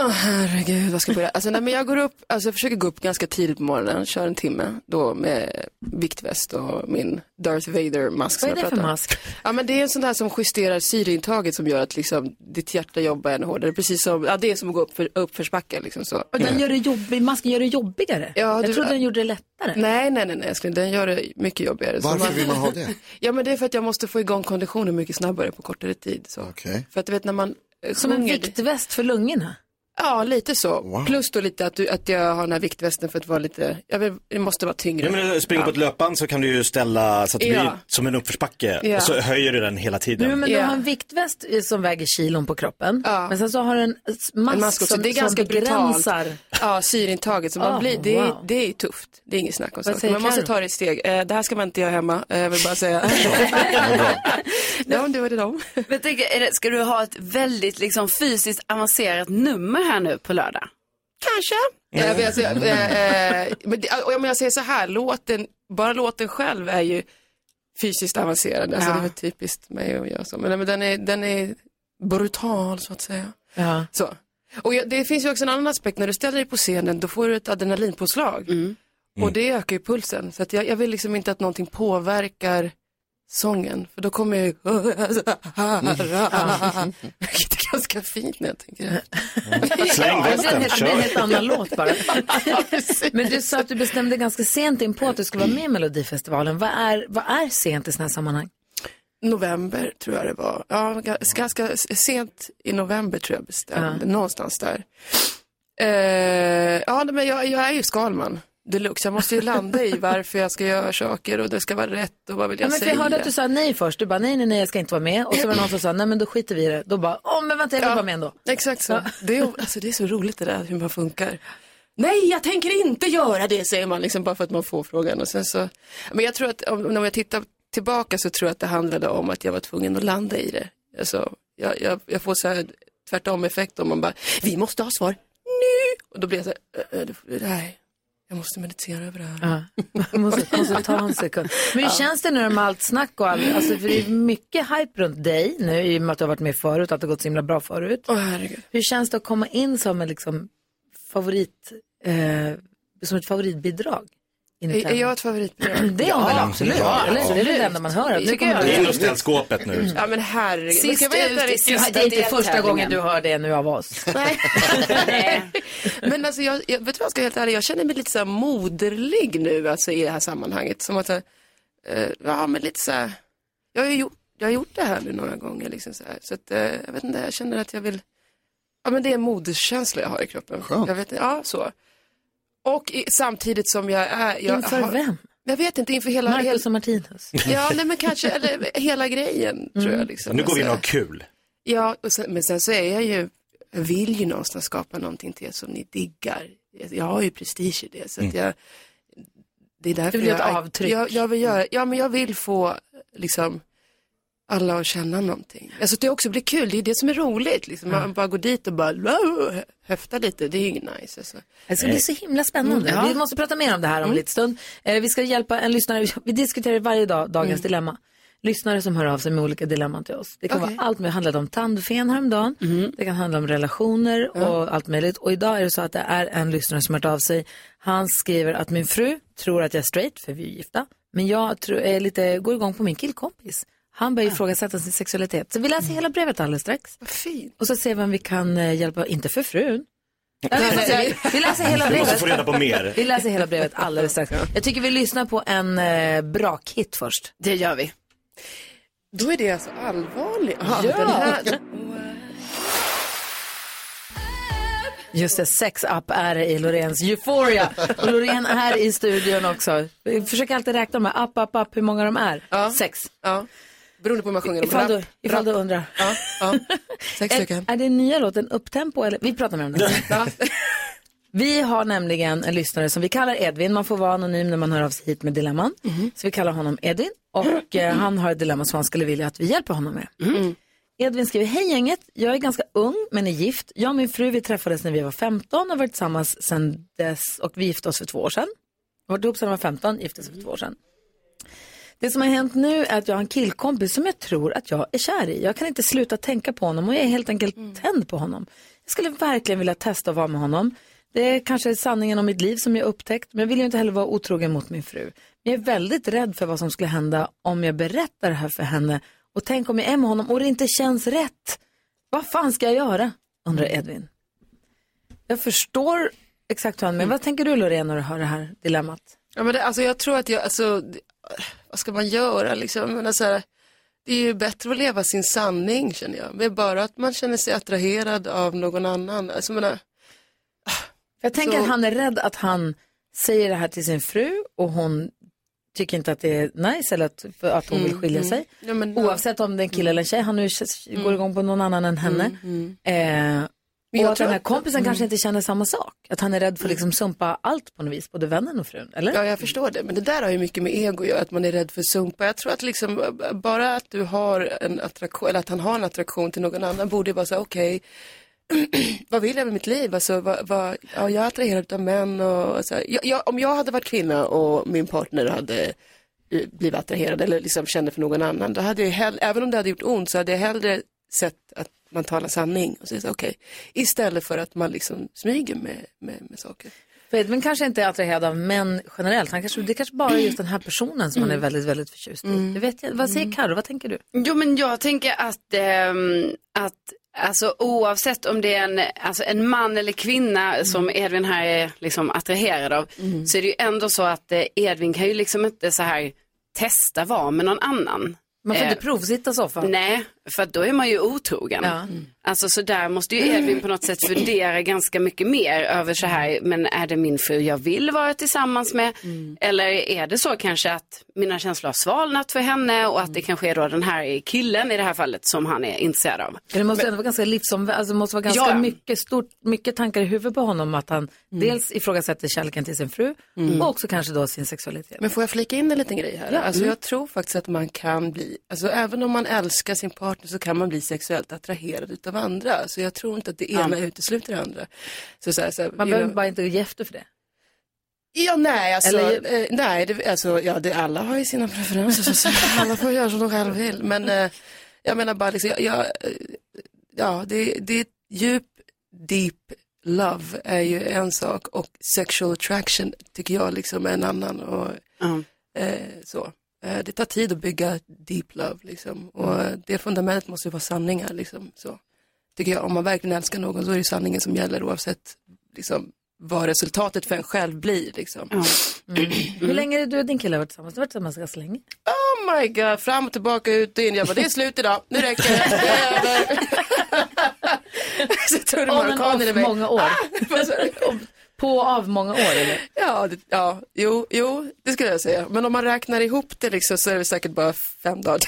Åh herregud, vad ska jag börja? Alltså, nej, men jag går upp, alltså jag försöker gå upp ganska tidigt på morgonen, kör en timme då med viktväst och min Darth Vader-mask. Vad är det för mask? Ja men det är en sån där som justerar syreintaget som gör att liksom ditt hjärta jobbar ännu hårdare. Precis som, ja det är som att gå upp för, uppförsbacke liksom så. Och den gör det jobbig, masken gör det jobbigare. Ja, jag du- trodde den gjorde det lättare. Nej, nej, nej, nej älskling, den gör det mycket jobbigare. Varför vill man ha det? [laughs] Ja men det är för att jag måste få igång konditionen mycket snabbare på kortare tid. Så. Okej. För att du vet när man eh, Som en viktväst för lungorna. Ja, lite så. Wow. Plus då lite att, du, att jag har den här viktvästen för att vara lite, jag vill, det måste vara tyngre. Ja, men springer på ett löpband så kan du ju ställa så att det Ja. blir som en uppförsbacke Ja. och så höjer du den hela tiden. Nu, men du Ja. har en viktväst som väger kilon på kroppen. Ja. Men sen så har du en mask, En mask också. som, Det är ganska som begränsar. Ja, syrintaget. Så man Oh, blir, det, är, wow. det är tufft. Det är inget snack om säger Man måste ta det i steg. Eh, det här ska man inte göra hemma, eh, jag vill bara säga. [laughs] ja, det var det då. Men är det, ska du ha ett väldigt liksom, fysiskt avancerat nummer här nu på lördag? Kanske. Men jag, säger, eh, eh, men om jag säger så här, låten, bara låten själv är ju fysiskt avancerad. Alltså, Ja. Det är väl typiskt mig att göra så. Men, men den, är, den är brutal så att säga. Ja. Så. Och jag, det finns ju också en annan aspekt, när du ställer dig på scenen då får du ett adrenalinpåslag. Och det ökar ju pulsen. Så att jag, jag vill liksom inte att någonting påverkar sången. För då kommer jag ju... [laughs] Vilket är ganska fint när jag tänker efter. Släng Det blir en västen, helt, det blir en helt kör. annan låt bara. [laughs] Men du sa att du bestämde ganska sent in på att du skulle vara med i Melodifestivalen. Vad är, vad är sent i sådana här sammanhang? November tror jag det var. Ja, ga- ganska sent i november tror jag bestämde. Någonstans där. Eh, ja, men jag, jag är ju Skalman. Deluxe. Jag måste ju landa i varför jag ska göra saker och det ska vara rätt och vad vill Ja, jag men för säga. jag hörde att du sa nej först. Du bara nej, nej, nej, jag ska inte vara med. Och så var det någon som sa nej, men då skiter vi i det. Då bara, åh, men vänta, jag vill vara med ändå. Exakt så. Det, är, alltså, det är så roligt det där hur man funkar. Nej, jag tänker inte göra det, säger man liksom bara för att man får frågan. Och sen så... Men jag tror att om, när jag tittar tillbaka så tror jag att det handlade om att jag var tvungen att landa i det. Alltså, jag, jag, jag får så här tvärtom effekt om man bara, vi måste ha svar nu. Och då blir jag så här, "Äh, äh, det- nej, jag måste meditera över det här. Ja. [laughs] Måste, måste ta en sekund. Men hur känns det nu med allt snack och allt? Alltså, för det är mycket hype runt dig nu i och med att du har varit med förut, att det har gått så himla bra förut. Åh, herregud. Hur känns det att komma in som en liksom, favorit, eh, som ett favoritbidrag? Är, jag ett favoritbidrag? [clears throat] Det är hon väl absolut? Ja. Eller? Det är det enda man hör. Nu Tycker kommer jag. Det är du- nog ställt skåpet nu. Ja men herregud. Sist ut ärlig? sista Det är inte första gången du hör det nu av oss. [laughs] Men alltså jag, jag, vet du vad jag ska vara helt ärlig, jag känner mig lite så här moderlig nu alltså i det här sammanhanget. Som att, eh, ja men lite så här, jag har ju gjort, jag har gjort det här nu några gånger liksom så här. Så att, eh, jag vet inte, jag känner att jag vill, ja men det är en moderskänsla jag har i kroppen. Skönt. Jag vet, ja så. Och i, samtidigt som jag är, jag Inför har, vem? Jag vet inte, inför hela, hela Marcus och Martinus. [laughs] ja nej men kanske, eller hela grejen tror jag liksom. Nu går vi in och har kul. Ja, och sen, men sen så är jag ju, jag vill ju någonstans skapa någonting till er som ni diggar. Jag har ju prestige i det, så att jag, det är därför Du vill jag, ett avtryck. Jag, jag vill göra, ja men jag vill få liksom alla att känna någonting. Alltså att det också blir kul, det är det som är roligt. Liksom. Man bara går dit och bara höftar lite, det är ju nice. Alltså. Det ska bli så himla spännande. Mm, ja. Vi måste prata mer om det här om en liten stund. Eh, vi ska hjälpa en lyssnare, [laughs] vi diskuterar varje dag dagens Mm. dilemma. Lyssnare som hör av sig med olika dilemman till oss. Det kan Okej. vara allt med, handlat om tandfen häromdagen, det kan handla om relationer och allt möjligt. Och idag är det så att det är en lyssnare som har hört av sig. Han skriver att min fru tror att jag är straight, för vi är gifta. Men jag tror, är lite, går igång på min killkompis. Han börjar ifrågasätta sin sexualitet. Så vi läser hela brevet alldeles strax. Fint. Och så ser vi om vi kan eh, hjälpa, inte för frun. Vi, läser hela Vi måste brevet. få reda på mer. Vi läser hela brevet alldeles strax. Jag tycker vi lyssnar på en eh, brakhit först. Det gör vi. Då är det alltså allvarligt. Ja. den här, Just det, sex up är det i Loreens Euphoria. Och Loreen är i studion också. Vi försöker alltid räkna med up, up, up, hur många de är. Ja. Sex. ja, beroende på hur man sjunger. Ifall du, Rapp, ifall du undrar. Ja, ja. [laughs] Sex Är, stycken. är det nya låten Upptempo eller? Vi pratar mer om det. Ja. [laughs] Vi har nämligen en lyssnare som vi kallar Edvin. Man får vara anonym när man hör av sig hit med dilemman. Så vi kallar honom Edvin. Och eh, han har ett dilemma som han skulle vilja att vi hjälper honom med. Edvin skriver, hej gänget, jag är ganska ung men är gift. Jag och min fru vi träffades när vi var 15 och har varit tillsammans sedan dess och vi gifte oss för två år sedan. Vi har varit ihop sedan vi var 15, gifte oss för två år sedan. Det som har hänt nu är att jag har en killkompis som jag tror att jag är kär i. Jag kan inte sluta tänka på honom och jag är helt enkelt tänd på honom. Jag skulle verkligen vilja testa att vara med honom. Det är kanske sanningen om mitt liv som jag upptäckt, men jag vill ju inte heller vara otrogen mot min fru. Men jag är väldigt rädd för vad som skulle hända om jag berättar det här för henne och tänk om jag är med honom och det inte känns rätt. Vad fan ska jag göra? undrar Edvin. Jag förstår exakt hur han menar. Vad tänker du Loreen när du hör det här dilemmat? Ja, men det, alltså, jag tror att jag, alltså, vad ska man göra liksom? Men, så här, det är ju bättre att leva sin sanning känner jag. Men bara att man känner sig attraherad av någon annan. Alltså, jag menar, Jag tänker Så- att han är rädd att han säger det här till sin fru och hon tycker inte att det är nice eller att, att hon vill skilja sig. ja, men, Oavsett om det är en kille eller en tjej, han nu går igång på någon annan än henne. Eh, jag och att tror den här att- kompisen kanske inte känner samma sak. Att han är rädd för att liksom sumpa allt på något vis, både vännen och frun. Eller? Ja, jag förstår det. Men det där har ju mycket med ego att göra, att man är rädd för sumpa. Jag tror att liksom, bara att du har en attraktion, eller att han har en attraktion till någon annan borde ju vara så okej, [clears throat] vad vill jag med mitt liv? Alltså, vad, vad, ja, jag är attraherad av män och så. Jag, jag, om jag hade varit kvinna och min partner hade eh, blivit attraherad eller liksom kände för någon annan, då hade jag hell- även om det hade gjort ont så hade jag hellre sett att man talar sanning och säger så, okej, istället för att man liksom smyger med, med, med saker. Edvin kanske inte är attraherad av män generellt. Han kanske, det kanske bara är just den här personen som han är väldigt, väldigt förtjust i. Det vet jag. Vad säger Karo? Vad tänker du? Jo men jag tänker att, ehm, att alltså, oavsett om det är en, alltså, en man eller kvinna som Edvin här är liksom, attraherad av så är det ju ändå så att eh, Edvin kan ju liksom inte så här testa vara med någon annan. Man får Eh, inte provsitta så ofta. Nej, För då är man ju otrogen. Alltså så där måste ju Edvin på något sätt fundera ganska mycket mer över så här, men är det min fru jag vill vara tillsammans med? Eller är det så kanske att mina känslor har svalnat för henne och att det kanske är då den här killen i det här fallet som han är intresserad av. Det måste ändå vara ganska livsom... alltså det måste vara ganska Ja. mycket, stort, mycket tankar i huvudet på honom att han dels ifrågasätter kärleken till sin fru Mm. och också kanske då sin sexualitet. Men får jag flika in en liten grej här? Ja. Alltså Mm. jag tror faktiskt att man kan bli, alltså även om man älskar sin partner så kan man bli sexuellt attraherad utav andra. Så jag tror inte att det ena utesluter det andra. Så så här, så här, Man behöver bara inte ge efter för det. Ja, nej, alltså, Eller- eh, nej, det, alltså, ja, det, alla har ju sina preferenser, så, så [laughs] alla får göra som de själva vill. Men eh, jag menar bara, liksom, jag, jag, eh, ja, det, det är djup, deep love är ju en sak och sexual attraction tycker jag liksom är en annan. Och, eh, så. Eh, det tar tid att bygga deep love liksom. och eh, det fundamentet måste ju vara sanningar liksom. Så. Tycker jag, om man verkligen älskar någon så är det sanningen som gäller oavsett liksom, vad resultatet för en själv blir. Liksom. Mm. Hur länge är du och din kille varit tillsammans? Du har varit tillsammans ganska länge. Oh my god, fram och tillbaka, ut och in. Jag bara, det är slut idag, nu räcker det, det är över. [laughs] så tror du marockaner i mig. många år. [laughs] På av många år eller? Ja, det, ja jo, jo, det skulle jag säga. Men om man räknar ihop det liksom, så är det säkert bara fem dagar.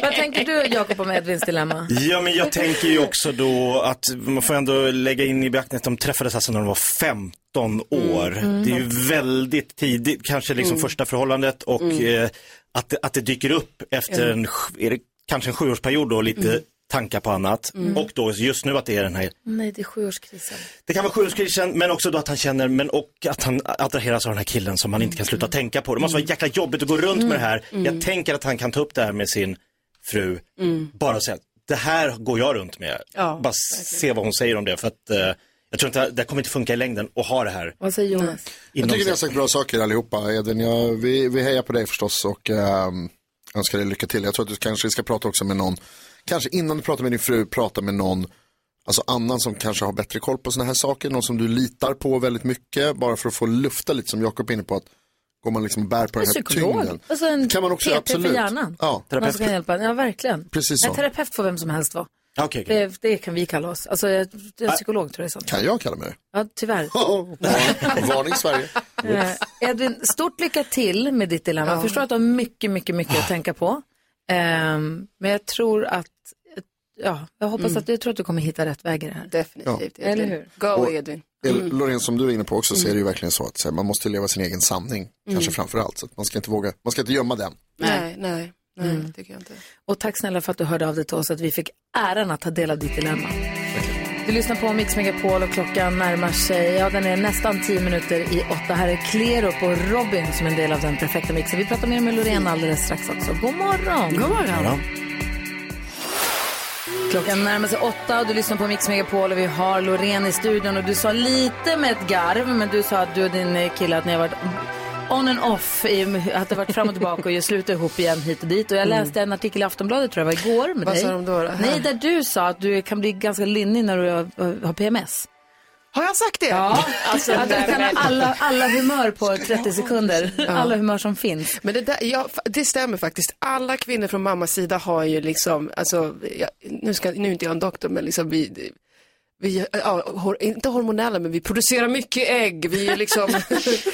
[laughs] Vad tänker du Jakob om Edvins dilemma? Ja, men jag tänker ju också då att man får ändå lägga in i beaktning att de träffades alltså när de var 15 år. Mm. Det är ju väldigt tidigt, kanske liksom Mm. första förhållandet och Mm. eh, att, det, att det dyker upp efter Mm. en, är det kanske en sjuårsperiod då, lite Mm. Tankar på annat. Mm. Och då just nu att det är den här Nej, det är sjuårskrisen. det kan vara sjuårskrisen, men också då att han känner, men och att han attraheras av den här killen som man inte kan sluta tänka på. Det måste vara jäkla jobbigt att gå runt med det här. Mm. Jag tänker att han kan ta upp det här med sin fru, Mm. bara säga, det här går jag runt med. Ja, bara se vad hon säger om det, för att eh, jag tror inte, det kommer inte funka i längden att ha det här. Vad säger Jonas? Jag tycker ni har sagt bra saker allihopa. Edvin, jag, vi, vi hejar på dig förstås och ehm, önskar dig lycka till. Jag tror att du kanske ska prata också med någon, kanske innan du pratar med din fru, prata med någon Alltså annan som kanske har bättre koll på sådana här saker, någon som du litar på väldigt mycket, bara för att få lufta lite som Jakob är inne på att går man liksom bär på En den här psykolog. tyngden. Alltså en kan man också, PT absolut. för hjärnan. Ja, Man ska hjälpa en. Ja, verkligen. Precis så. En terapeut får vem som helst vara. Okay, det, det kan vi kalla oss. Alltså, jag- en psykolog tror jag är sånt. Kan jag kalla mig det? Ja, tyvärr. [laughs] Varning Sverige. [laughs] Eh, Edvin, stort lycka till med ditt dilemma. Jag Ja. förstår att du har mycket, mycket, mycket att tänka på. Ehm, men jag tror att, ja, jag hoppas Mm. att, jag tror att du kommer hitta rätt väg i det här. Definitivt. Eller Edvin. hur? Go Och- Edvin. El- Loreen, som du är inne på också, så är det ju Mm. verkligen så att så här, man måste leva sin egen sanning, kanske Mm. framför allt. Så att man ska inte våga, man ska inte gömma den. Nej, nej, nej, Mm. tycker jag inte. Och tack snälla för att du hörde av dig till oss, att vi fick äran att ta del av ditt dilemma. Du lyssnar på Mix Megapol och klockan närmar sig, ja den är nästan tio minuter i åtta. Här är Clero på Robin som en del av den perfekta mixen. Vi pratar mer med Loreen alldeles strax också. God morgon! God morgon. Klockan närmar sig åtta och du lyssnar på Mix Megapol och vi har Loreen i studion och du sa lite med ett garv, men du sa att du och din eh, kille att ni har varit on and off, att det varit fram och tillbaka och ju slutar ihop igen hit och dit. Och jag läste en artikel i Aftonbladet tror jag var igår med Vad dig. sa de då? Nej, där du sa att du kan bli ganska lynnig när du har PMS. Har jag sagt det? Ja, Alltså, att du kan ha alla, alla humör på 30 sekunder. Alla humör som finns. Men det, där, ja, det stämmer faktiskt. Alla kvinnor från mammas sida har ju liksom, alltså, ja, nu, ska, nu är inte jag en doktor, men liksom vi, vi ja, hor, inte hormonella, men vi producerar mycket ägg. Vi är liksom [laughs] Nej,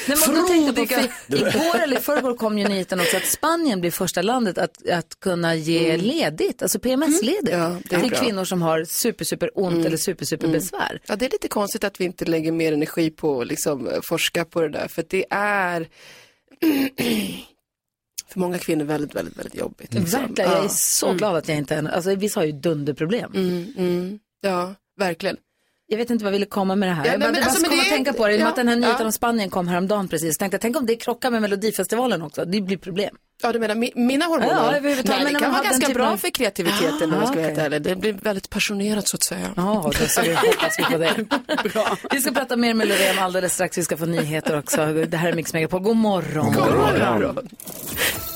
på, frodiga. för igår eller i förrgår kom ju nyheten också att Spanien blir första landet att, att kunna ge ledigt, alltså PMS-ledigt, Mm. Ja, till kvinnor som har super, super ont Mm. eller super, super besvär. Ja, det är lite konstigt att vi inte lägger mer energi på att liksom, eh, forska på det där, för det är [clears throat] för många kvinnor väldigt, väldigt, väldigt jobbigt. liksom. Verkligen, jag är så Mm. glad att jag inte är alltså vissa har ju dunderproblem. Mm, mm. Ja, verkligen. Jag vet inte vad jag ville komma med det här. Ja, jag nej, bara, men det bara alltså, kom men att det är- tänka på det, ja, att den här nyheten ja. om Spanien kom häromdagen precis. Tänkte tänk om det krockar med Melodifestivalen också, det blir problem. Ja, du menar mi- mina hormoner? Ja, Nej, men det kan man vara ganska typ bra av- för kreativiteten om Aha, jag ska helt okej. ärlig. Det blir väldigt passionerat så att säga. Ja, då så vi [laughs] hoppas vi på det. Vi ska prata mer med Loreen alldeles strax. Vi ska få nyheter också. Det här är Mix Megapol. God morgon. God morgon. det.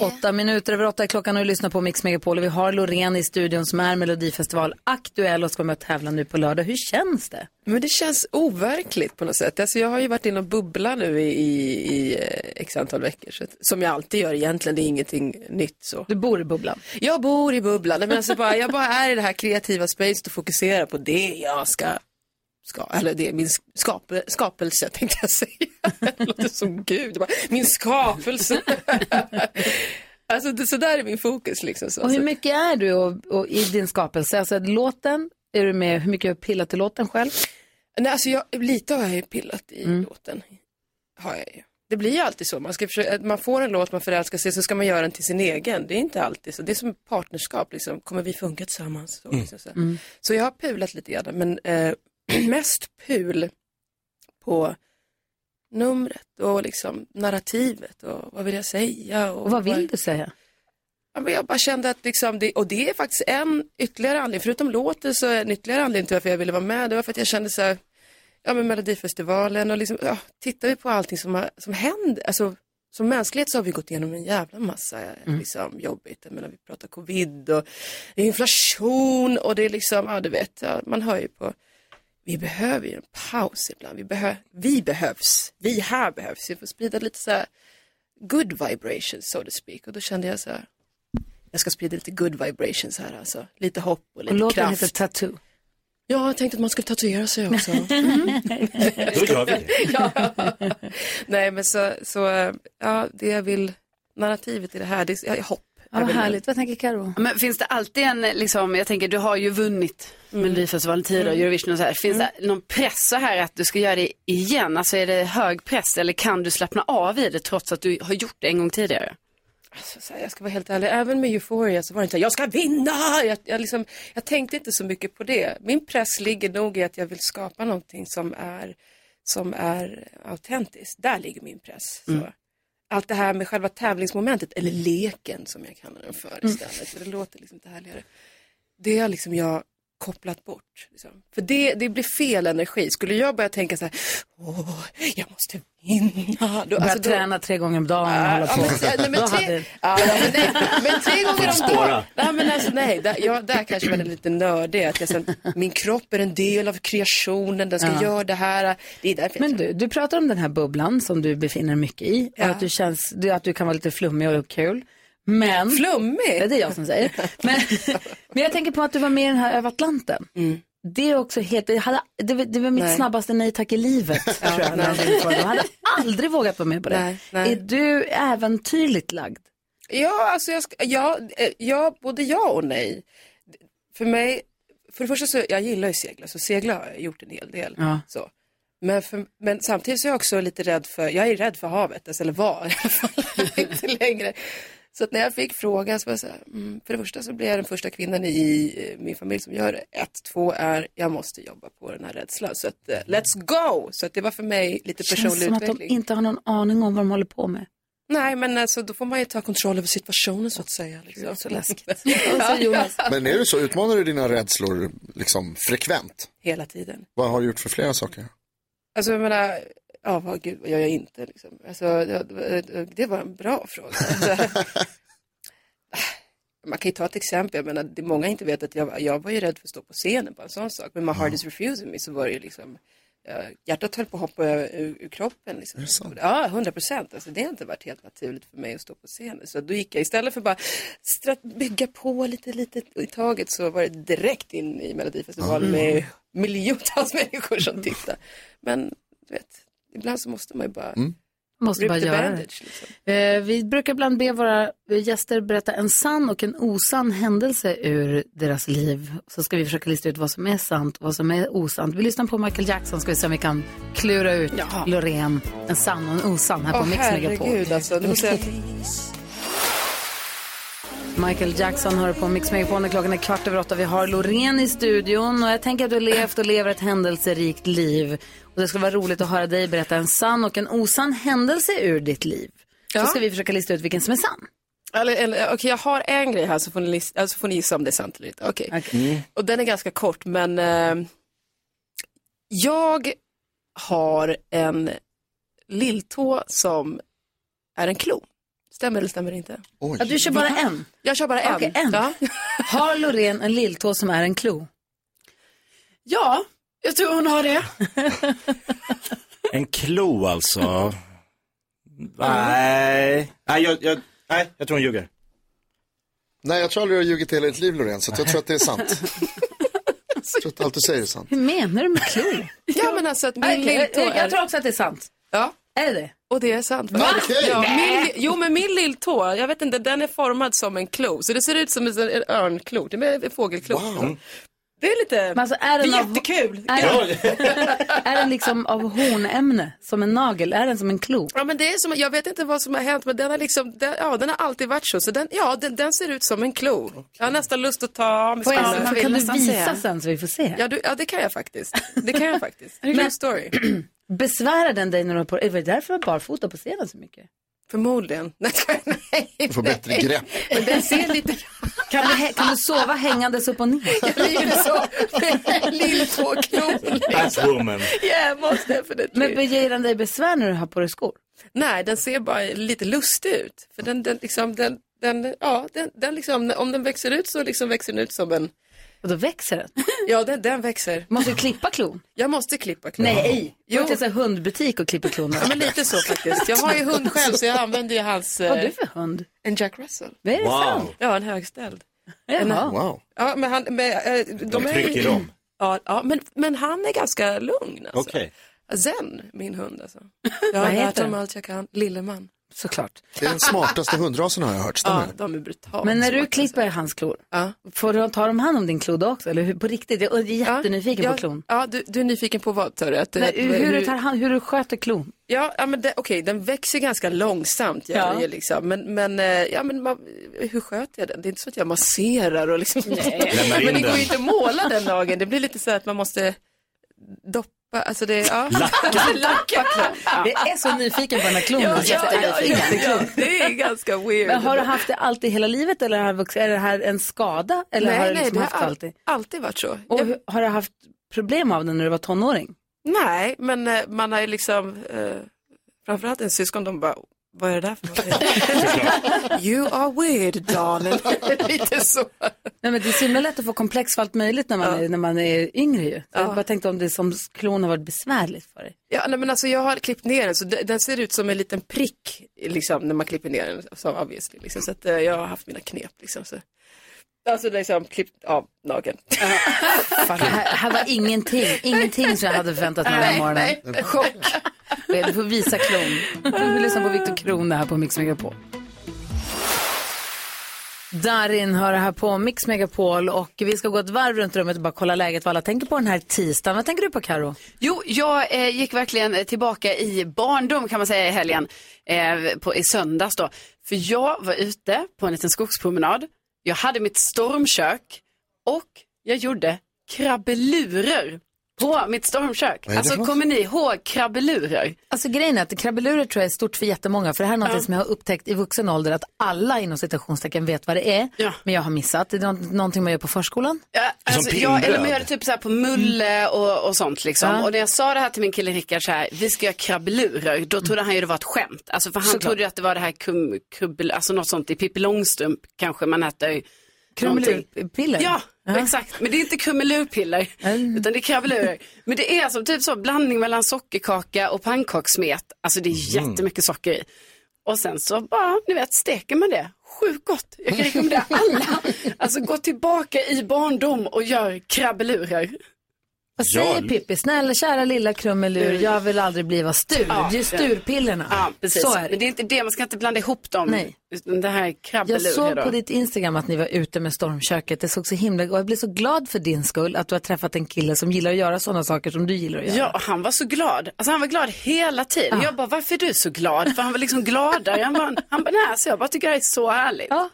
Åtta minuter över åtta är klockan och du lyssnar på Mix Megapol och vi har Loreen i studion som är Melodifestival aktuell och ska vara med och tävla nu på lördag. Hur känns det? Men det känns overkligt på något sätt. Alltså jag har ju varit inne och bubbla nu i, i, i eh, x antal veckor. Så att, som jag alltid gör egentligen, det är ingenting nytt så. Du bor i bubblan? Jag bor i bubblan. Men alltså bara, jag bara är i det här kreativa spacet och fokuserar på det jag ska, ska eller det är min skape, skapelse [laughs] tänkte jag säga. Det låter som Gud. Bara, min skapelse. [laughs] alltså det, så där är min fokus liksom. Så. Och hur mycket är du och, och i din skapelse? Alltså låten, är du med, hur mycket har du pillat i låten själv? Nej, alltså jag, lite har jag ju pillat i Mm. låten. Har jag ju. Det blir ju alltid så. Man, ska försöka, man får en låt, man förälskar sig, så ska man göra den till sin egen. Det är inte alltid så. Det är som partnerskap, liksom. kommer vi funka tillsammans? Så, liksom, så. Mm. så jag har pulat lite grann, men eh, [clears throat] mest pul på numret och liksom narrativet och vad vill jag säga? Och, Och vad vill du säga? Ja, men jag bara kände att liksom det, och det är faktiskt en ytterligare anledning, förutom låten så är en ytterligare anledning till varför jag ville vara med, det var för att jag kände så här, ja men Melodifestivalen och liksom, ja, tittar vi på allting som, har, som händer, alltså som mänsklighet så har vi gått igenom en jävla massa liksom, jobbigt. Jag menar, vi pratar covid och inflation och det är liksom, ja du vet, ja, man hör ju på, vi behöver ju en paus ibland. Vi, behö, vi behövs, vi här behövs. Vi får sprida lite så här good vibrations so to speak. Och då kände jag så här, jag ska sprida lite good vibrations här alltså. Lite hopp och lite Och låten kraft. heter Tattoo. Ja, jag tänkte att man skulle tatuera sig också. [laughs] Då gör vi det. [laughs] ja. Nej, men så, så, ja, det jag vill, narrativet i det här, det är hopp. Ja, vad härligt. Vad tänker Karo? Men finns det alltid en, liksom, jag tänker du har ju vunnit Melodifestivalen tidigare, Mm. Eurovision och så här. Finns det någon press så här att du ska göra det igen? Alltså är det hög press eller kan du slappna av i det trots att du har gjort det en gång tidigare? Alltså, så här, jag ska vara helt ärlig, även med Euphoria så var det inte så här, jag ska vinna! Jag, jag, liksom, jag tänkte inte så mycket på det. Min press ligger nog i att jag vill skapa någonting som är, som är autentiskt. Där ligger min press. Så. Mm. Allt det här med själva tävlingsmomentet, eller leken som jag kallar den för Mm. istället, för det låter liksom inte härligare. Det har liksom jag kopplat bort. Liksom. För det, det blir fel energi. Skulle jag börja tänka så här, åh, jag måste vinna. Då, Börja alltså, då- träna tre gånger om dagen och Ja, hålla på. men, nej, men, [laughs] Då tre, hade- ja, ja, men, nej, men tre gånger om dagen. Nej, men alltså, nej, där, ja, där kanske man är lite nördig. Att jag sen, min kropp är en del av kreationen, den ska Ja. göra det här. Det är därför Men du, du pratar om den här bubblan som du befinner dig mycket i. Ja. Och att du, känns, du- att du kan vara lite flummig och kul. Men... Flummig? Ja, det är jag som säger. Men, [laughs] men jag tänker på att du var med i den här över Atlanten. Det är också helt, det, hade, det, var- det var mitt Mm. Nej. snabbaste nej tack i livet. Ja, tror jag, nej. jag hade aldrig vågat vara med på det. Nej, nej. Är du äventyrligt lagd? Ja, alltså jag, ja, eh, ja, både ja och nej. För mig, för det första så, jag gillar ju segla, så segla har jag gjort en hel del. Ja. Så. Men, för, men samtidigt så är jag också lite rädd för, jag är rädd för havet, alltså, eller var i alla fall, [laughs] inte längre. Så att när jag fick frågan så var jag så här, mm, för det första så blev jag den första kvinnan i eh, min familj som gör det. Ett, två är, jag måste jobba på den här rädslan. Så att, eh, let's go! Så att det var för mig lite Känns personlig som att de utveckling. inte har någon aning om vad de håller på med. Nej, men alltså, då får man ju ta kontroll över situationen så att säga. Liksom. så läskigt. [laughs] Jonas. Men är det så, utmanar du dina rädslor liksom frekvent? Hela tiden. Vad har du gjort för flera saker? Alltså jag menar, ja vad gud vad gör jag inte liksom? Alltså, det, var en bra fråga. [laughs] Alltså, man kan ju ta ett exempel, jag menar, det många inte vet att jag, jag var ju rädd för att stå på scenen på en sån sak. Men My Heart Is Refusing Me så var det ju liksom, hjärtat höll på att hoppa ur, ur, kroppen. Liksom. Ja, hundra procent. Alltså, det har inte varit helt naturligt för mig att stå på scenen. Så då gick jag istället för bara strat- bygga på lite, lite i taget så var det direkt in i Melodifestivalen Mm. med miljontals [laughs] människor som tittade. Men du vet, ibland så måste man ju bara Måste rip bara göra bandage. Liksom. Eh, vi brukar ibland be våra gäster berätta en sann och en osann händelse ur deras liv. Så ska vi försöka lista ut vad som är sant och vad som är osant. Vi lyssnar på Michael Jackson ska vi se om vi kan klura ut Loreen, en sann och en osann här på Åh Mix Megapol. herregud alltså. Nu måste jag... Michael Jackson hör på Mix Megapol när klockan är kvart över åtta. Vi har Loreen i studion och jag tänker att du har levt och lever ett händelserikt liv. Och det skulle vara roligt att höra dig berätta en sann och en osann händelse ur ditt liv. Så Ja. ska vi försöka lista ut vilken som är sann. Eller, eller, okej, jag har en grej här så får ni, list, alltså får ni gissa om det är sant eller inte. Okej. Och den är ganska kort men eh, jag har en lilltå som är en klo. Stämmer eller stämmer inte? Ja, du kör bara en? Jag kör bara en. Okej, en. Ja. [laughs] Har Loreen en lilltå som är en klo? Ja, jag tror hon har det. En klo alltså. Nej, nej jag, jag, nej, jag tror hon ljuger. Nej, jag tror aldrig du har ljugit hela ditt liv Loreen, så jag tror att det är sant. [laughs] jag tror att allt du säger är sant. Hur menar du med klo? Ja, men alltså att min lilltå jag, jag är... tror också att det är sant. Ja. Är det det? Och det är sant. Va? Ja, min, jo, men min lilltå, jag vet inte, den är formad som en klo. Så det ser ut som en en örnklo, det är en fågelklo. Det är lite... Men alltså, är den det är av- jättekul. Är, [laughs] är den liksom av hornämne, som en nagel? Är den som en klo? Ja, men det är som, jag vet inte vad som har hänt, men den har liksom, den, ja, den har alltid varit så. så den, ja, den, den ser ut som en klo. Jag har nästan lust att ta av mig skallen. kan du visa sen så vi får se? Ja, du, ja, det kan jag faktiskt. Det kan jag [laughs] faktiskt. Men- True story. [clears throat] Besvärar den dig när du har på Är det därför du har barfota på scenen så mycket? Förmodligen. [laughs] Nej, Du får bättre grepp. Men den ser lite... Kan du, kan du sova hängandes upp och ner? Jag ligger så med lilltåknon. Batwoman. Yeah, most definitely. Men ger den dig besvär när du har på dig skor? Nej, den ser bara lite lustig ut. För den, den liksom, den, den, ja, den, den liksom, om den växer ut så liksom växer den ut som en... Och då växer den? [laughs] Ja, den, den växer. Måste du klippa klon? Jag måste klippa klon. Nej, Jo. jo. till en hundbutik och klipper klon. Ja, men lite så faktiskt. Jag har ju [laughs] hund själv så jag använder ju hans... Vad har eh, du för hund? En Jack Russell. Vad är det Wow. sant? Ja, en högställd. Jaha. Wow. Ja, men han, men, eh, de, är dem. Ja, ja men, men han är ganska lugn alltså. Okej. Zen, min hund alltså. Jag har heter lärt honom allt jag kan. Lilleman. Såklart. Det är den smartaste [laughs] hundrasen har jag hört, stämmer Ja, de är brutalt Men när du smarta, klipper hans klor, Ja. får du ta dem hand om din klo då också? Eller hur, på riktigt? Jag är jättenyfiken ja, på klon. Ja, du, du är nyfiken på vad? Tar du? Att, Nej, att- hur, du tar hand, hur du sköter klon? Ja, ja men det- okej, den växer ganska långsamt gör Ja. den ju liksom. Men, men, eh, ja, men man, hur sköter jag den? Det är inte så att jag masserar och liksom. Lämnar [laughs] in men det går den. ju inte att måla den lagen. Det blir lite så att man måste doppa, alltså det, ja. [laughs] [laughs] Lacka. Lacka klon. Jag är så nyfiken på den här klonen. Ja, ja, ja, ja, det är ganska weird. Men har du haft det alltid hela livet eller har det vuxit- är det här en skada? Eller nej, har du nej, liksom det haft har det all, alltid? alltid varit så. Och Jag, har du haft problem av det när du var tonåring? nej, men eh, man har ju liksom, eh, framförallt en syskon, de bara, vad är det där för någonting? you are weird darling. [laughs] Lite så. Nej, men det är så himla lätt att få komplex för allt möjligt när man, är, när man är yngre ju. Så Jag bara tänkte om det som klon har varit besvärligt för dig. Ja, nej, men alltså jag har klippt ner den så de- den ser ut som en liten prick liksom när man klipper ner den, så obviously, liksom, så att eh, jag har haft mina knep liksom. Så. Alltså liksom klippt av nageln. Här, här var ingenting, ingenting som jag hade förväntat mig den här morgonen. Chock. Eh, du får visa klon. Vi lyssnar på Viktor Krona här på Mix Megapol. Darin hör här på Mix Megapol och vi ska gå ett varv runt rummet och bara kolla läget vad alla tänker på den här tisdagen. Vad tänker du på Karo? Jo, jag eh, gick verkligen tillbaka i barndom kan man säga i helgen, eh, på, i söndags då. För jag var ute på en liten skogspromenad, jag hade mitt stormkök och jag gjorde krabbelurer på mitt stormkök. Alltså kommer ni ihåg krabbelurer? Alltså grejen är att krabbelurer tror jag är stort för jättemånga. För det här är något som jag har upptäckt i vuxen ålder att alla inom citationstecken vet vad det är. Men jag har missat. Det är nå- någonting man gör på förskolan. Ja, alltså, jag, eller man gör det typ så här på mulle och, och sånt liksom. Ja. Och när jag sa det här till min kille Rickard så här, vi ska göra krabbelurer, då trodde han ju det var ett skämt. Alltså för han Såklart. trodde ju att det var det här kum, krubbel, alltså något sånt i Pippi Långstrump kanske man äter. Krumelurpiller? Ja, exakt. Men det är inte krumelurpiller, utan det är krabbelurer. Men det är som typ så blandning mellan sockerkaka och pannkakssmet. Alltså det är Mm. jättemycket socker i. Och sen så bara, ni vet, steker man det. Sjukt gott. Jag kan rekommendera alla. [laughs] Alltså gå tillbaka i barndom och gör krabbelurer. Vad säger Pippi? Snälla kära lilla krumelur, jag vill aldrig bli vad stur. Ja. det är sturpillerna. Ja, precis. Så är det. Men det är inte det, man ska inte blanda ihop dem. Nej. Det här är Jag såg på ditt Instagram att ni var ute med stormköket. Det såg så himla och jag blev så glad för din skull att du har träffat en kille som gillar att göra sådana saker som du gillar att göra. Ja, han var så glad. Alltså han var glad hela tiden. Jag bara, varför är du så glad? För han var liksom gladare. Han bara, han bara nej, så jag bara tycker det här är så härligt. Ja.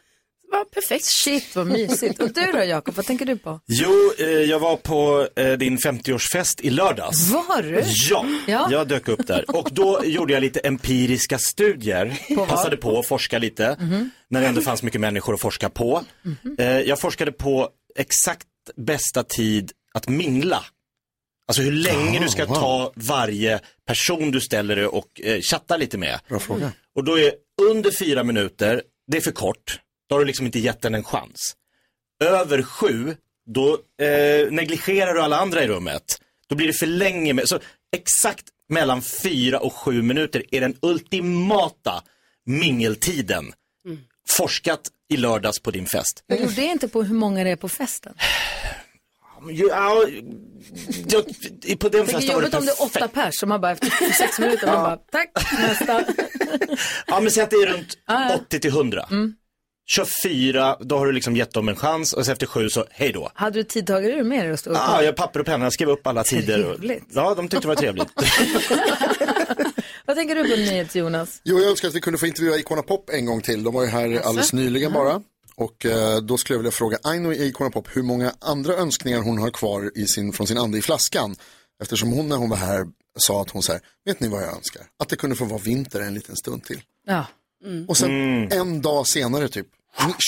Var perfekt. Shit vad mysigt. Och du då Jakob, vad tänker du på? Jo, eh, jag var på eh, din 50-årsfest i lördags. Var du? Ja, Ja. jag dök upp där. Och då gjorde jag lite empiriska studier. vad? Passade på att forska lite. Mhm. När det ändå fanns mycket människor att forska på. Mhm. Eh, jag forskade på exakt bästa tid att mingla. Alltså hur länge Ah, du ska wow. ta varje person du ställer dig och eh, chattar lite med. Bra fråga. Och då är under fyra minuter, det är för kort. Då har du liksom inte gett den en chans. Över sju, då eh, negligerar du alla andra i rummet. Då blir det för länge. Med, så exakt mellan fyra och sju minuter är den ultimata mingeltiden. Forskat i lördags på din fest. Jag gjorde inte på hur många det är på festen. Ja, ja, på den Det är festen var det jobbigt om det är åtta perfekt. pers som man bara efter sex minuter, man bara tack, nästa. Ja, men säg att det är runt Ja, ja. 80 till 100. Mm. Kör fyra, då har du liksom gett dem en chans och så efter sju så hej då. Hade du tidtagare med dig? Ja, jag har papper och penna, jag skrev upp alla tider. Trevligt. ja, de tyckte det var trevligt. [laughs] Vad tänker du på nyhets Jonas? Jo, jag önskar att vi kunde få intervjua Icona Pop en gång till. De var ju här alldeles nyligen bara. Och eh, då skulle jag vilja fråga Aino i Icona Pop hur många andra önskningar hon har kvar i sin, från sin ande i flaskan. Eftersom hon när hon var här sa att hon så här, vet ni vad jag önskar? Att det kunde få vara vinter en liten stund till. Ja. Och sen en dag senare typ,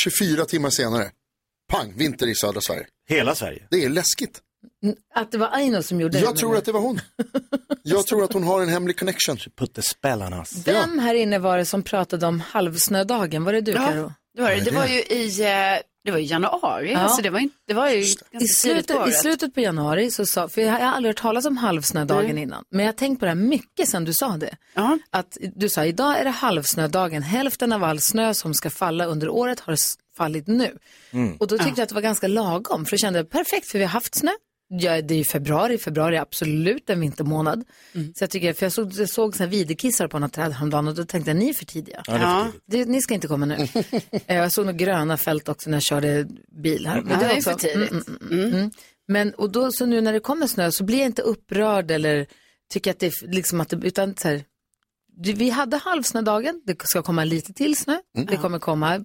24 timmar senare, pang, vinter i södra Sverige. Hela Sverige. Det är läskigt. Att det var Aino som gjorde det? Jag tror att det var hon. Jag tror att hon har en hemlig connection. Put the spell on us. Vem här inne var det som pratade om halvsnödagen? Var det du Ja, Karo? det var det. Det var ju i, eh, det var i januari, Ja. alltså det var, inte, det var ju ganska I tidigt på slutet, I slutet på januari så sa, för jag har aldrig hört talas om halvsnödagen Nej. innan, men jag har tänkt på det här mycket sedan du sa det. Att du sa, idag är det halvsnödagen, hälften av all snö som ska falla under året har fallit nu. Mm. Och då tyckte jag att det var ganska lagom, för jag kände perfekt, för vi har haft snö. Ja, det är ju februari, februari är absolut en vintermånad. Mm. Så jag tycker, för jag såg, jag såg såna här videokissar på något träd häromdagen och då tänkte jag, ni är för tidiga. Ja, det är för Det, ni ska inte komma nu. [laughs] Eh, jag såg några gröna fält också när jag körde bil här. Ja, det är var för tidigt. Mm, mm, mm, mm. Men och då så nu när det kommer snö så blir jag inte upprörd eller tycker att det är liksom att det, utan så här, vi hade halvsnödagen, det ska komma lite till snö, det kommer komma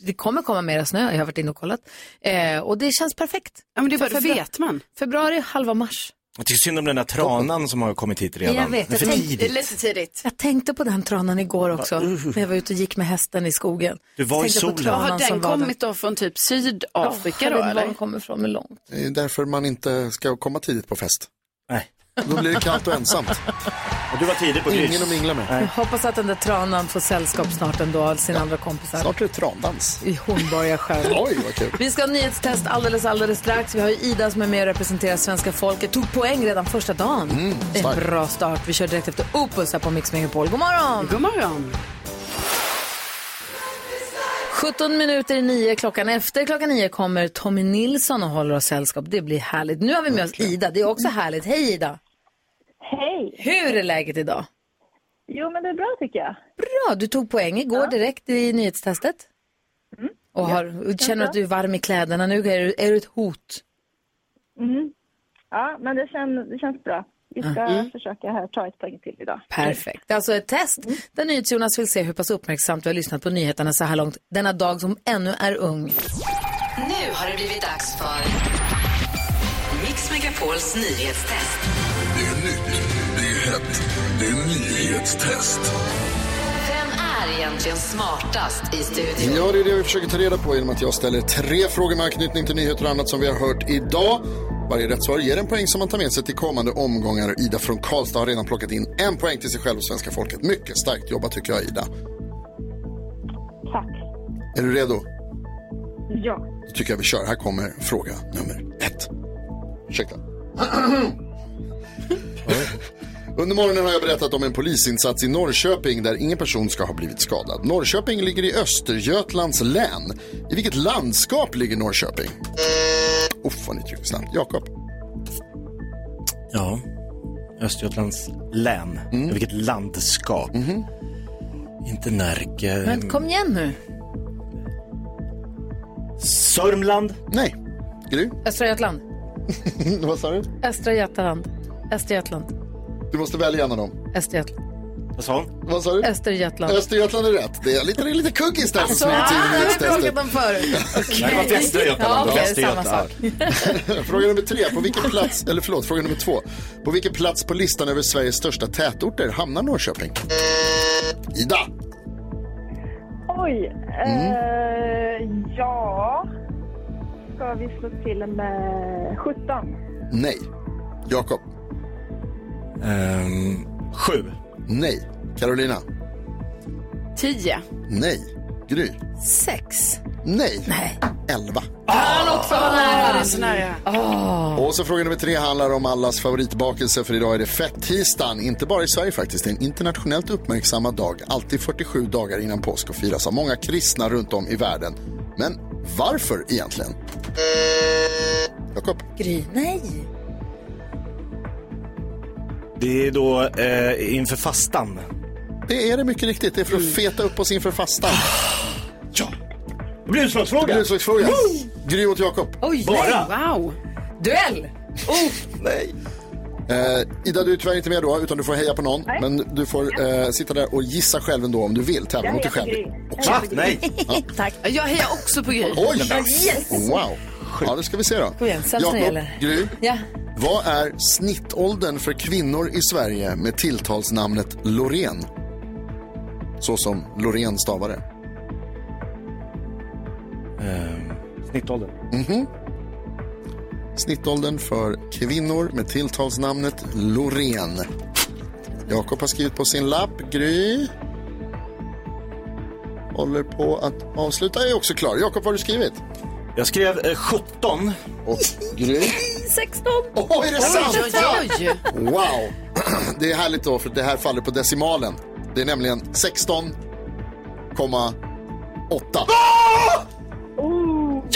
det kommer komma mera snö, jag har varit inne och kollat. Eh, och det känns perfekt. Ja, men det är För bara, det februari- vet man. Februari, halva mars. Jag tycker synd om den där tranan som har kommit hit redan. Jag vet, det är för jag tänkte- tidigt. lite tidigt. Jag tänkte på den tranan igår också, när jag var ute och gick med hästen i skogen. Du var i Tänkte på solen. Har den kommit då från typ Sydafrika jag då vet inte var eller? den kommer ifrån, men långt. Det är därför man inte ska komma tidigt på fest. Nej. Då blir det kallt och ensamt. Och du var tidig på. Ingen att mingla med. Jag hoppas att den där tranan får sällskap snart ändå av sina andra kompisar. Snart är det trandans. I Hornborga själv. Oj, vad kul. Vi ska ha nyhetstest alldeles, alldeles strax. Vi har ju Ida som är med och representerar svenska folket. Tog poäng redan första dagen. det är starkt. en bra start. Vi kör direkt efter Opus här på Mix Megapol. God morgon! God morgon. 17 minuter i nio, klockan efter klockan nio kommer Tommy Nilsson och håller oss sällskap. Det blir härligt. Nu har vi med oss Ida. Det är också härligt. Hej Ida! Hej! Hur är läget idag? Jo, men det är bra tycker jag. Bra, du tog poäng igår direkt i nyhetstestet. Och har, känner du att du är varm i kläderna nu? Är du, är du ett hot? Mm. Ja, men det, kän, det känns bra. Vi ska Mm. försöka här ta ett poäng till idag. Perfekt. Det är alltså ett test där NyhetsJonas vill se hur pass uppmärksamt du har lyssnat på nyheterna så här långt denna dag som ännu är ung. Nu har det blivit dags för Mix Megapols nyhetstest. Hett, det är nyhetstest. Vem är egentligen smartast i studion? Ja, det är det vi försöker ta reda på genom att jag ställer tre frågor med anknytning till nyheter och annat som vi har hört idag. Varje rätt svar ger en poäng som man tar med sig till kommande omgångar. Ida från Karlstad har redan plockat in en poäng till sig själv och svenska folket. Mycket starkt jobbat tycker jag, Ida. Tack. Är du redo? Ja. Då tycker jag vi kör. Här kommer fråga nummer ett. Ursäkta. [clears throat] Under morgonen har jag berättat om en polisinsats i Norrköping där ingen person ska ha blivit skadad. Norrköping ligger i Östergötlands län. I vilket landskap ligger Norrköping? Uff, vad ni trycker snabbt. Jakob. Ja, Östergötlands län. Vilket landskap. Inte Närke. Men kom igen nu. Sörmland. Nej. Gry? Östra Götaland. [laughs] Vad sa du? Östra Götaland. Östergötland. Du måste välja en av dem. Östergötland. Vad sa hon? Vad sa du? Östergötland. Östergötland är rätt. Det är lite, det är lite kuggis där som Alltså, in i det har pratat om förut. Nej, det var Västra Götaland. Ja, Västergötland. samma sak. [laughs] Fråga nummer tre. På vilken plats, eller förlåt, fråga nummer två. På vilken plats på listan över Sveriges största tätorter hamnar Norrköping? Ida. Oj. Mm. Eh, ja. Ska vi slå till med 17? Nej. Jakob. Ehm, sju. Nej. Carolina. Tio. Nej. Gry. Sex. Nej. Nej. Elva. Han också var nära. det är så nära. Och så fråga nummer tre handlar om allas favoritbakelse för idag är det fett-tisdagen. Inte bara i Sverige faktiskt, det är en internationellt uppmärksammad dag. Alltid 47 dagar innan påsk och firas av många kristna runt om i världen. Men varför egentligen? Jakob? Gry, nej. Det är då eh, inför fastan. Det är det mycket riktigt. Det är för att feta upp oss inför fastan. [gasps] Ja. Det blir utslagsfråga. Gry mot Jakob. Oj, Bara? nej. Wow. Duell. Oh. Nej. Eh, Ida, du är tyvärr inte med då, utan du får heja på någon. Men du får eh, sitta där och gissa själv ändå om du vill. Tävla mot dig själv. Också. Va? Nej. [laughs] Tack. Jag hejar också på Gry. Oj! Yes. Wow. Ja, det ska vi se då. Kom igen, sämst när det gäller. Gry, Ja. Vad är snittåldern för kvinnor i Sverige med tilltalsnamnet Loreen? Så som Loreen stavade. Eh, snittåldern. Mhm. Snittåldern för kvinnor med tilltalsnamnet Loreen. Jakob har skrivit på sin lapp. Gry håller på att avsluta. är också klar. Jakob, vad har du skrivit? Jag skrev eh, 17. Och Gry? 16. Åh, är det sant? Oj, oj, oj. Wow! [clears throat] Det är härligt då, för det här faller på decimalen. Det är nämligen 16,8.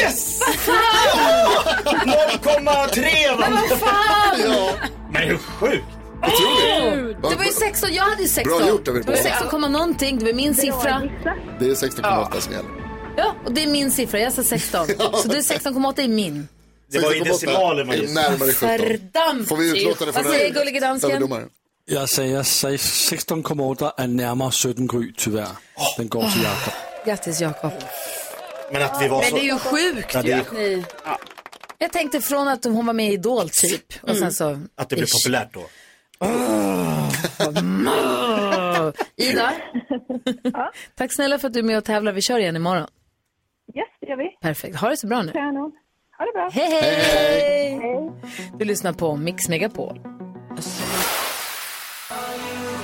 Yes! 0,3 vann Men vad fan! Ja, Men hur sjukt? otroligt. Det var ju 16, jag hade ju 16. Bra gjort, det var på. 16, komma någonting, det var min siffra. Det är 16,8 som gäller. Ja, och det är min siffra, jag sa 16. [laughs] Så det är 16,8 är min. Det var i 16,8 decimaler man är gissade. Närmare 17. Fördammt! Får vi utlåta det från Vad säger gullige dansken? Jag säger 16,8 är närmare 17 Gry, tyvärr. Den går till Jakob. Grattis Jakob. Men att vi var Men så... det är ju sjukt Ja, det ju är ni... Ja. Jag tänkte från att hon var med i Idol typ. Och sen så... Att det blev Ish. populärt då. Åh. [laughs] Ida, tack snälla för att du är med och tävlar. Vi kör igen imorgon. Yes, det gör vi. Perfekt. Ha det så bra nu. Kanon. Ha det bra. Hej, hej! Du lyssnar på Mix Megapol.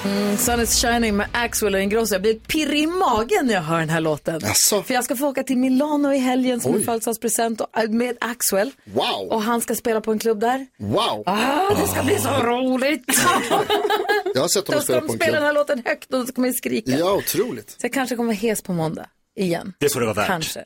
Mm, Sun is shining med Axwell och Ingrosso. Jag blir pirrig i magen när jag hör den här låten. Jaså? För jag ska få åka till Milano i helgen som en födelsedagspresent äh, med Axwell. Wow! Och han ska spela på en klubb där. Wow! Ah, det ska bli så roligt! Jag har sett Då honom ska spela de på en spela den klubb. här låten högt och då ska man ju skrika. Ja, otroligt. Så jag kanske kommer vara hes på måndag igen. Det får det vara värt. Kanske.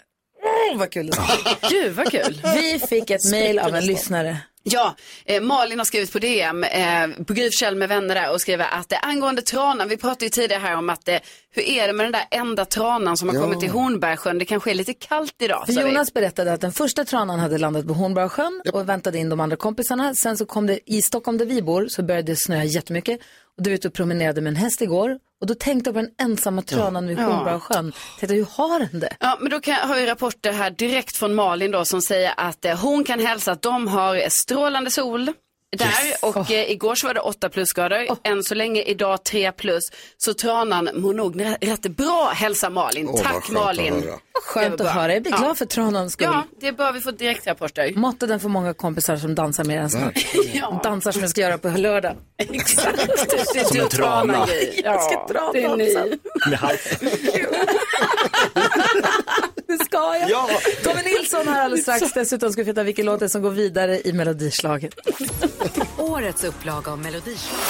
Åh, vad kul. [laughs] Gud vad kul. Vi fick ett mejl av en lyssnare. Ja, eh, Malin har skrivit på DM, eh, på Gry Forssell med vänner där och skriver att eh, angående tranan, vi pratade ju tidigare här om att eh, hur är det med den där enda tranan som har Ja. kommit till Hornbergsjön? Det kanske är lite kallt idag. För sa vi. Jonas berättade att den första tranan hade landat på Hornborgasjön och väntade in de andra kompisarna. Sen så kom det i Stockholm där vi bor så började det snöa jättemycket. Och du var ute och promenerade med en häst igår. Och då tänkte jag på den ensamma tranan vid Ja. Hornborgasjön. Tänkte, hur har den det? Ja, men då kan, har vi rapporter här direkt från Malin då som säger att eh, hon kan hälsa att de har strålande sol där och eh, igår så var det 8 plusgrader, än så länge idag 3 plus. Så tranan mår nog rätt, bra hälsar Malin. Vad Tack att Malin. höra. Skönt att höra. Jag blir Ja. glad för tranans skull. Ja, det bör vi få direktrapporter. Måtte den få många kompisar som dansar med den snart. Ja. Dansar som jag ska göra på lördag. Exakt. [laughs] Det är Som en och tranan, trana. Gry. Jag ska dra det är ni. [laughs] [laughs] Det ska jag. Ja. Tommy Nilsson här alldeles strax. [laughs] Dessutom ska vi veta vilken låt det är som går vidare i melodislaget. Årets upplaga av Melodislaget.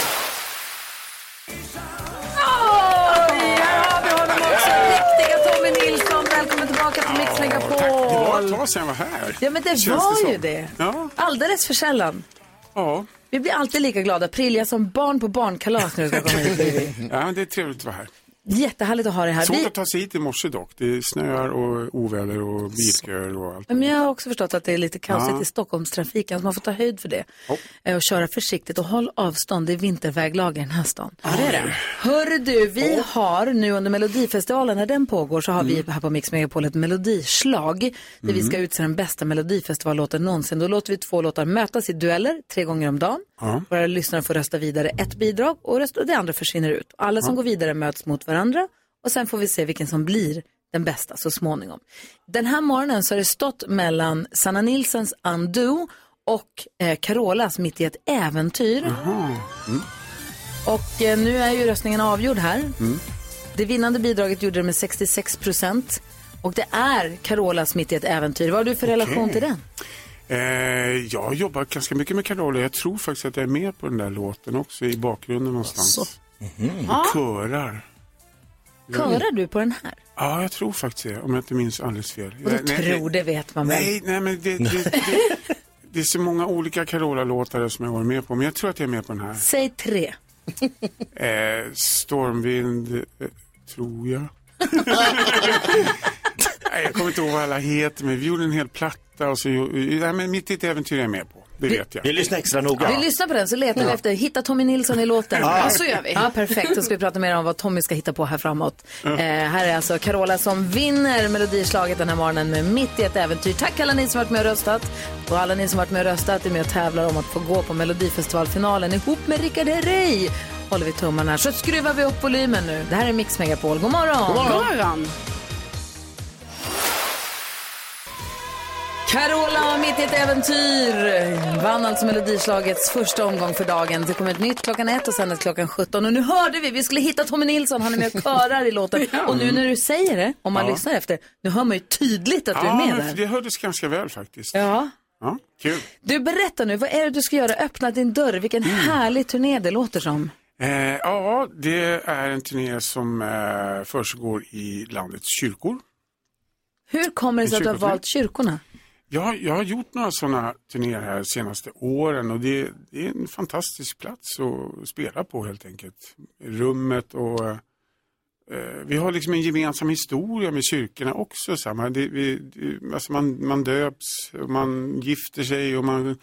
Här har vi honom också. Mäktiga Tommy Nilsson. Välkommen tillbaka till Mix Det var ett tag sedan jag var här. Ja, men det Känns var det ju det. Ja. Alldeles för sällan. Ja. Vi blir alltid lika glada. Prilliga som barn på barnkalas när du ska komma hit. [laughs] ja, det är trevligt att vara här. Jättehärligt att ha dig här. Svårt Vi... att ta sig hit i morse dock. Det snöar och oväder och bilköer och allt. Men jag har också förstått att det är lite kaosigt Ja. i Stockholmstrafiken, så man får ta höjd för det. Eh, Och köra försiktigt och håll avstånd, det är vinterväglag i den här stan. Ja, det är det. Hör du, vi har nu under Melodifestivalen, när den pågår, så har vi här på Mix Megapol ett melodislag där vi ska utse den bästa Melodifestivallåten någonsin. Då låter vi två låtar mötas i dueller tre gånger om dagen. Ja. Våra lyssnare får rösta vidare ett bidrag och rösta, det andra försvinner ut. Alla som går vidare möts mot varandra och sen får vi se vilken som blir den bästa så småningom. Den här morgonen så har det stått mellan Sanna Nilsens Undo och eh, Carolas Mitt i ett äventyr. Och eh, nu är ju röstningen avgjord här. Det vinnande bidraget gjorde det med 66 procent. Och det är Carolas Mitt i ett äventyr. Vad har du för relation Okej. till den? Eh, jag har jobbat ganska mycket med Carola. Jag tror faktiskt att jag är med på den där låten också i bakgrunden någonstans. Ja. Och körar. Körar du på den här? Ja, jag tror faktiskt det, om jag inte minns alldeles fel. Och Jag- du tror, det vet man väl? Nej, nej men det, det, det, det är så många olika Carola-låtar som jag var med på, men jag tror att jag är med på den här. Säg tre. Eh, stormvind, eh, tror jag. [laughs] [laughs] nej, jag kommer inte ihåg vad alla heter, men vi gjorde en hel platta och så nej, men Mitt i ett äventyr är jag med på. Det vet jag. Vi lyssnar extra noga. Vi lyssnar på den så letar vi Ja. efter Hitta Tommy Nilsson i låten. Ja. Så gör vi. Ja, perfekt. Så ska vi prata mer om vad Tommy ska hitta på här framåt. Ja. Eh, här är alltså Carola som vinner Melodislaget den här morgonen med Mitt i ett äventyr. Tack alla ni som varit med och röstat. Och alla ni som varit med och röstat är med och tävlar om att få gå på Melodifestivalfinalen ihop med Rickard Herrey. Håller vi tummarna så skruvar vi upp volymen nu. Det här är Mix Megapol. God morgon! God morgon. Carola mitt i ett äventyr vann alltså Melodislagets första omgång för dagen. Det kommer ett nytt klockan ett och sen ett klockan 17. Och nu hörde vi, vi skulle hitta Tommy Nilsson, han är med och körar i låten. [laughs] Och nu när du säger det, om man Ja. lyssnar efter, nu hör man ju tydligt att du är Ja, med där. det hördes ganska väl faktiskt. Ja. Ja, kul. Du berätta nu, vad är det du ska göra? Öppna din dörr, vilken Mm. härlig turné det låter som. Eh, ja, det är en turné som eh, försiggår i landets kyrkor. Hur kommer det sig att du har valt kyrkorna? Jag, jag har gjort några sådana turnéer här de senaste åren och det, det är en fantastisk plats att spela på helt enkelt. Rummet och eh, vi har liksom en gemensam historia med kyrkorna också. Så. Man, det, vi, det, alltså man, man döps, och man gifter sig och man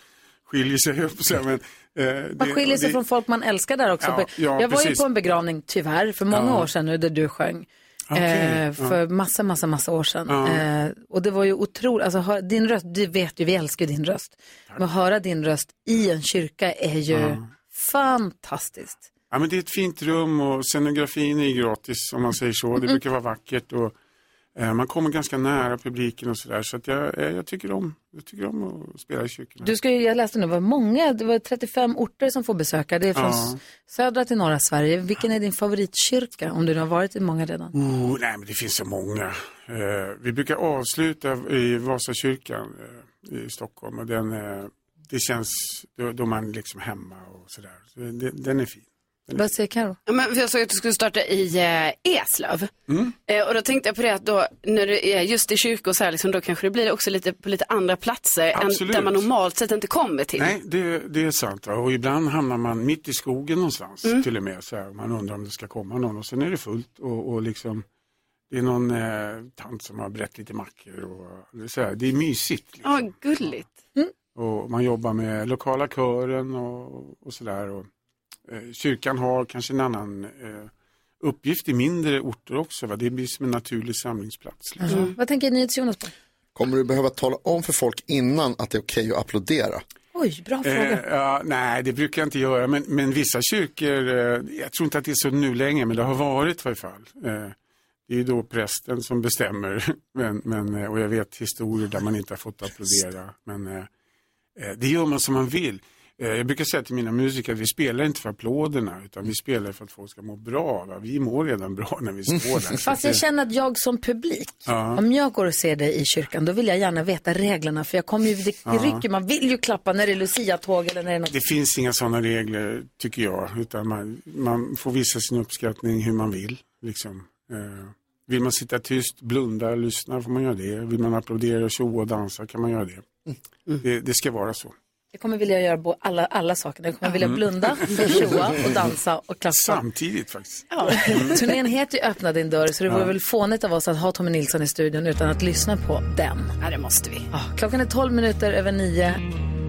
skiljer sig upp. Så men, eh, Man skiljer sig från folk man älskar där också. Ja, ja, jag var ju precis. på en begravning, tyvärr, för många Ja. år sedan nu där du sjöng. Okej, Eh, ja. för massa, massa, massa år sedan. Ja. Eh, och det var ju otroligt, alltså din röst, du vet ju, vi älskar din röst. Men att höra din röst i en kyrka är ju Ja. fantastiskt. Ja, men det är ett fint rum och scenografin är gratis om man säger så. Det brukar vara vackert och eh, man kommer ganska nära publiken och sådär. Så att jag, eh, jag, tycker om, jag tycker om att spela i kyrkorna. Du ska ju, jag läste nu, det var många, det var 35 orter som får besöka. Det är från Ja. södra till norra Sverige. Vilken är din favoritkyrka, om du nu har varit i många redan? Oh, nej, men det finns så många. Eh, vi brukar avsluta i Vasakyrkan eh, i Stockholm och den, eh, det känns, då, då man liksom hemma och sådär. Så den är fin. Vad säger Karo? Ja, Men jag såg att du skulle starta i eh, Eslöv. Mm. Eh, och då tänkte jag på det att då, när du är just i kyrkor så här, liksom, då kanske det blir också lite på lite andra platser än Absolut. där man normalt sett inte kommer till. Nej, det, det är sant. Och ibland hamnar man mitt i skogen någonstans Mm. till och med. Så här. Man undrar om det ska komma någon och sen är det fullt. Och, och liksom, det är någon eh, tant som har brett lite mackor. Och, så här. Det är mysigt. Ja, gulligt. Och man jobbar med lokala kören och, och sådär. Eh, kyrkan har kanske en annan eh, uppgift i mindre orter också. Va? Det blir som en naturlig samlingsplats. Liksom. Mm. Vad tänker NyhetsJonas på? Kommer du behöva tala om för folk innan att det är okej att applådera? Oj, bra fråga. Eh, ja, nej, det brukar jag inte göra. Men, men vissa kyrkor, eh, jag tror inte att det är så nu längre, men det har varit i varje fall. Eh, det är ju då prästen som bestämmer. [laughs] Men, men, eh, och jag vet historier där man inte har fått applådera. Men eh, eh, det gör man som man vill. Eh, jag brukar säga till mina musiker att vi spelar inte för applåderna, utan vi spelar för att folk ska må bra. Va? Vi mår redan bra när vi står där. Fast jag känner att jag som publik, Ja. om jag går och ser dig i kyrkan, då vill jag gärna veta reglerna. För jag kommer ju, det Ja. rycker, man vill ju klappa när det är Lucia-tåg eller när det är något. Det finns inga sådana regler tycker jag. Utan man, man får visa sin uppskattning hur man vill. Liksom. Eh, vill man sitta tyst, blunda, lyssna får man göra det. Vill man applådera, tjoa och dansa kan man göra det. Det, det ska vara så. Jag kommer vilja göra alla, alla sakerna. Jag kommer vilja Mm. blunda, tjoa och dansa och klappa. Samtidigt faktiskt. Ja. Turnén heter ju Öppna din dörr, så det vore Ja. väl fånigt av oss att ha Tommy Nilsson i studion utan att lyssna på den. Ja, det måste vi. Klockan är 12 minuter över 9.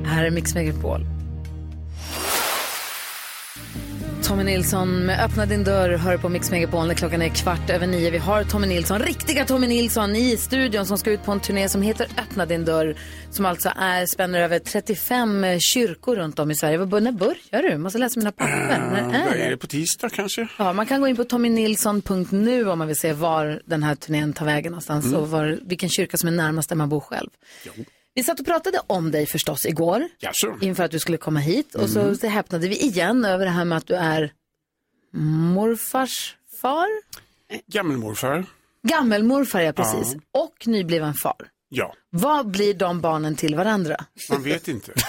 Här är Mix Megapol. Tommy Nilsson med Öppna din dörr hör på Mix Megapol när klockan är kvart över nio. Vi har Tommy Nilsson, riktiga Tommy Nilsson i studion som ska ut på en turné som heter Öppna din dörr. Som alltså är, spänner över 35 kyrkor runt om i Sverige. Vad- När börjar du? Måste läsa mina papper. När Vad är det? det på tisdag kanske? Ja, man kan gå in på tommynilsson.nu om man vill se var den här turnén tar vägen någonstans Mm. och var, vilken kyrka som är närmast där man bor själv. Vi satt och pratade om dig förstås igår Jaså? inför att du skulle komma hit och Mm. så, så häpnade vi igen över det här med att du är morfars far. Gammelmorfar. Gammelmorfar, ja precis. Och nybliven far. Ja, Vad blir de barnen till varandra? man vet inte. [laughs] [laughs] Det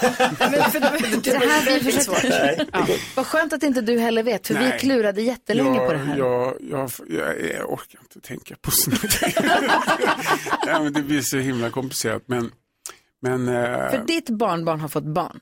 här blir för svårt. Vad skönt att inte du heller vet, för vi Nej. klurade jättelänge på det här. Jag, jag, jag, jag orkar inte tänka på sånt [laughs] ja, men Det blir så himla komplicerat. Men, men eh, För ditt barnbarn har fått barn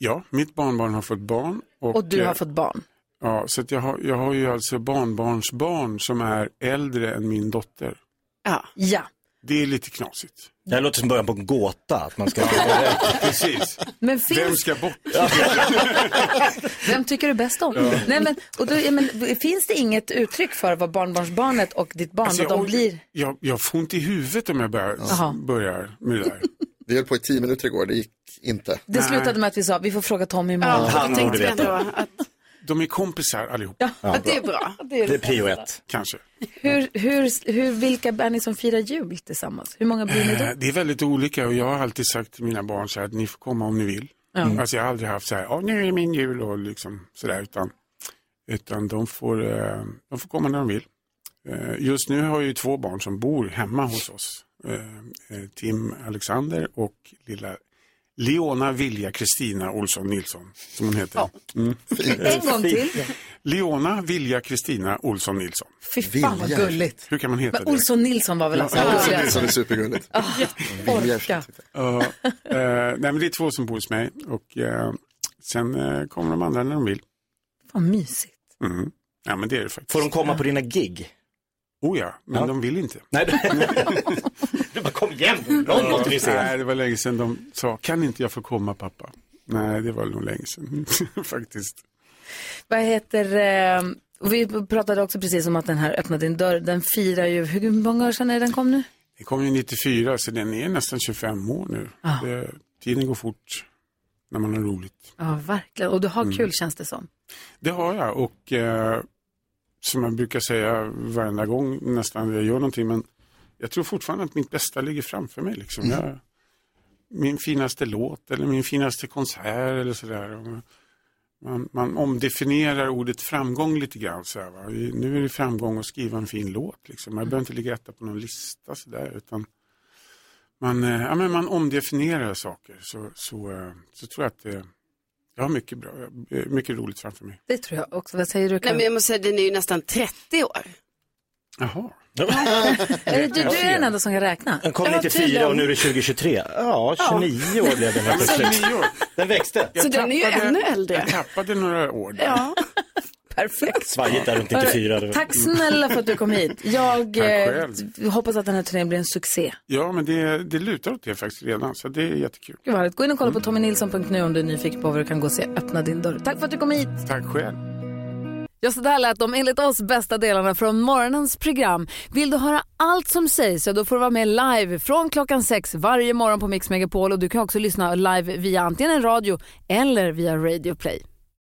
ja, mitt barnbarn har fått barn. Och, och du eh, har fått barn. Ja, så att jag, har, jag har ju alltså barnbarnsbarn som är äldre än min dotter. Ja. Ja. Det är lite knasigt. Det här låter som början på en gåta. Att man ska... [laughs] Precis. Men finns... Vem ska bort? [laughs] Vem tycker du bäst om? Ja. Nej, men, och då, ja, men, finns det inget uttryck för vad barnbarnsbarnet och ditt barn, Alltså, vad de jag, blir? jag, jag får ont i huvudet om jag börjar, börjar med det där. Vi höll på i tio minuter igår, det gick inte. Det slutade med att vi sa, vi får fråga Tommy imorgon. Ja, Han borde veta. [laughs] De är kompisar allihop. Ja, Ja, det är bra. Det är Det är prio ett. Kanske. Hur, hur, hur, vilka är ni som firar jul tillsammans? Hur många blir ni då? Eh, Det är väldigt olika och jag har alltid sagt till mina barn så här att ni får komma om ni vill. Ja. Alltså jag har aldrig haft så här, "Åh, nu är det min jul och liksom sådär utan, utan de, får, eh, de får komma när de vill. Eh, Just nu har jag ju två barn som bor hemma hos oss. Eh, eh, Tim Alexander och lilla Leona Vilja Kristina Olsson Nilsson som hon heter. Mm. En gång till. Leona Vilja Kristina Olsson Nilsson. Fy fan vad gulligt. Hur kan man heta Men det? Olsson Nilsson var väl alltså Ja, Olsson? Nilsson är supergulligt. Ah, orka. Ja, eh, nej men det är två som bor hos mig och eh, sen eh, kommer de andra när de vill. Vad mysigt. Mm. Ja men det är det faktiskt. Får de komma på dina gig? Oh ja, men Ja. de vill inte. Nej, [laughs] du bara kom igen, någon måste vi se. Nej, det var länge sedan de sa, kan inte jag få komma pappa? Nej, det var nog länge sedan [laughs] faktiskt. Vad heter, eh, vi pratade också precis om att den här Öppna din dörr, den firar ju, hur många år sedan är den kom nu? Det kom ju 94 så den är nästan 25 år nu. Ja. Det, tiden går fort när man har roligt. Ja, verkligen. Och du har Mm. kul känns det som. Det har jag och eh, som jag brukar säga varenda gång nästan jag gör någonting men jag tror fortfarande att mitt bästa ligger framför mig. Liksom. Jag, min finaste låt eller min finaste konsert eller sådär. Man, man omdefinierar ordet framgång lite grann. Så här, va? Nu är det framgång att skriva en fin låt. Liksom. Jag behöver inte ligga etta på någon lista sådär utan man, eh, ja, men man omdefinierar saker så, så, eh, så tror jag att eh, jag har mycket, bra, mycket roligt framför mig. Det tror jag också. Vad säger du? Nej, men jag måste säga, den är ju nästan 30 år. Jaha. [laughs] är det, du, du är den enda som kan räkna. Den kom Ja, 94 tydligen. och nu är det 2023. Ja, 29 år blev den här plötsligt. 29 år. Den växte. Så den är ju ännu äldre. Jag tappade några år där. Ja. [laughs] Perfekt. Svajigt där runt 94. Det var- Tack snälla för att du kom hit. Jag eh, hoppas att den här turnén blir en succé. Ja, men det, det lutar åt det faktiskt redan, så det är jättekul. Gud vad härligt. Gå in och kolla på tommynilsson.nu om du är nyfiken på vad du kan gå och se. Öppna din dörr. Tack för att du kom hit. Tack själv. Ja, så där lät de enligt oss bästa delarna från morgonens program. Vill du höra allt som sägs så då får du vara med live från klockan sex varje morgon på Mix Megapol och du kan också lyssna live via antingen en radio eller via Radio Play.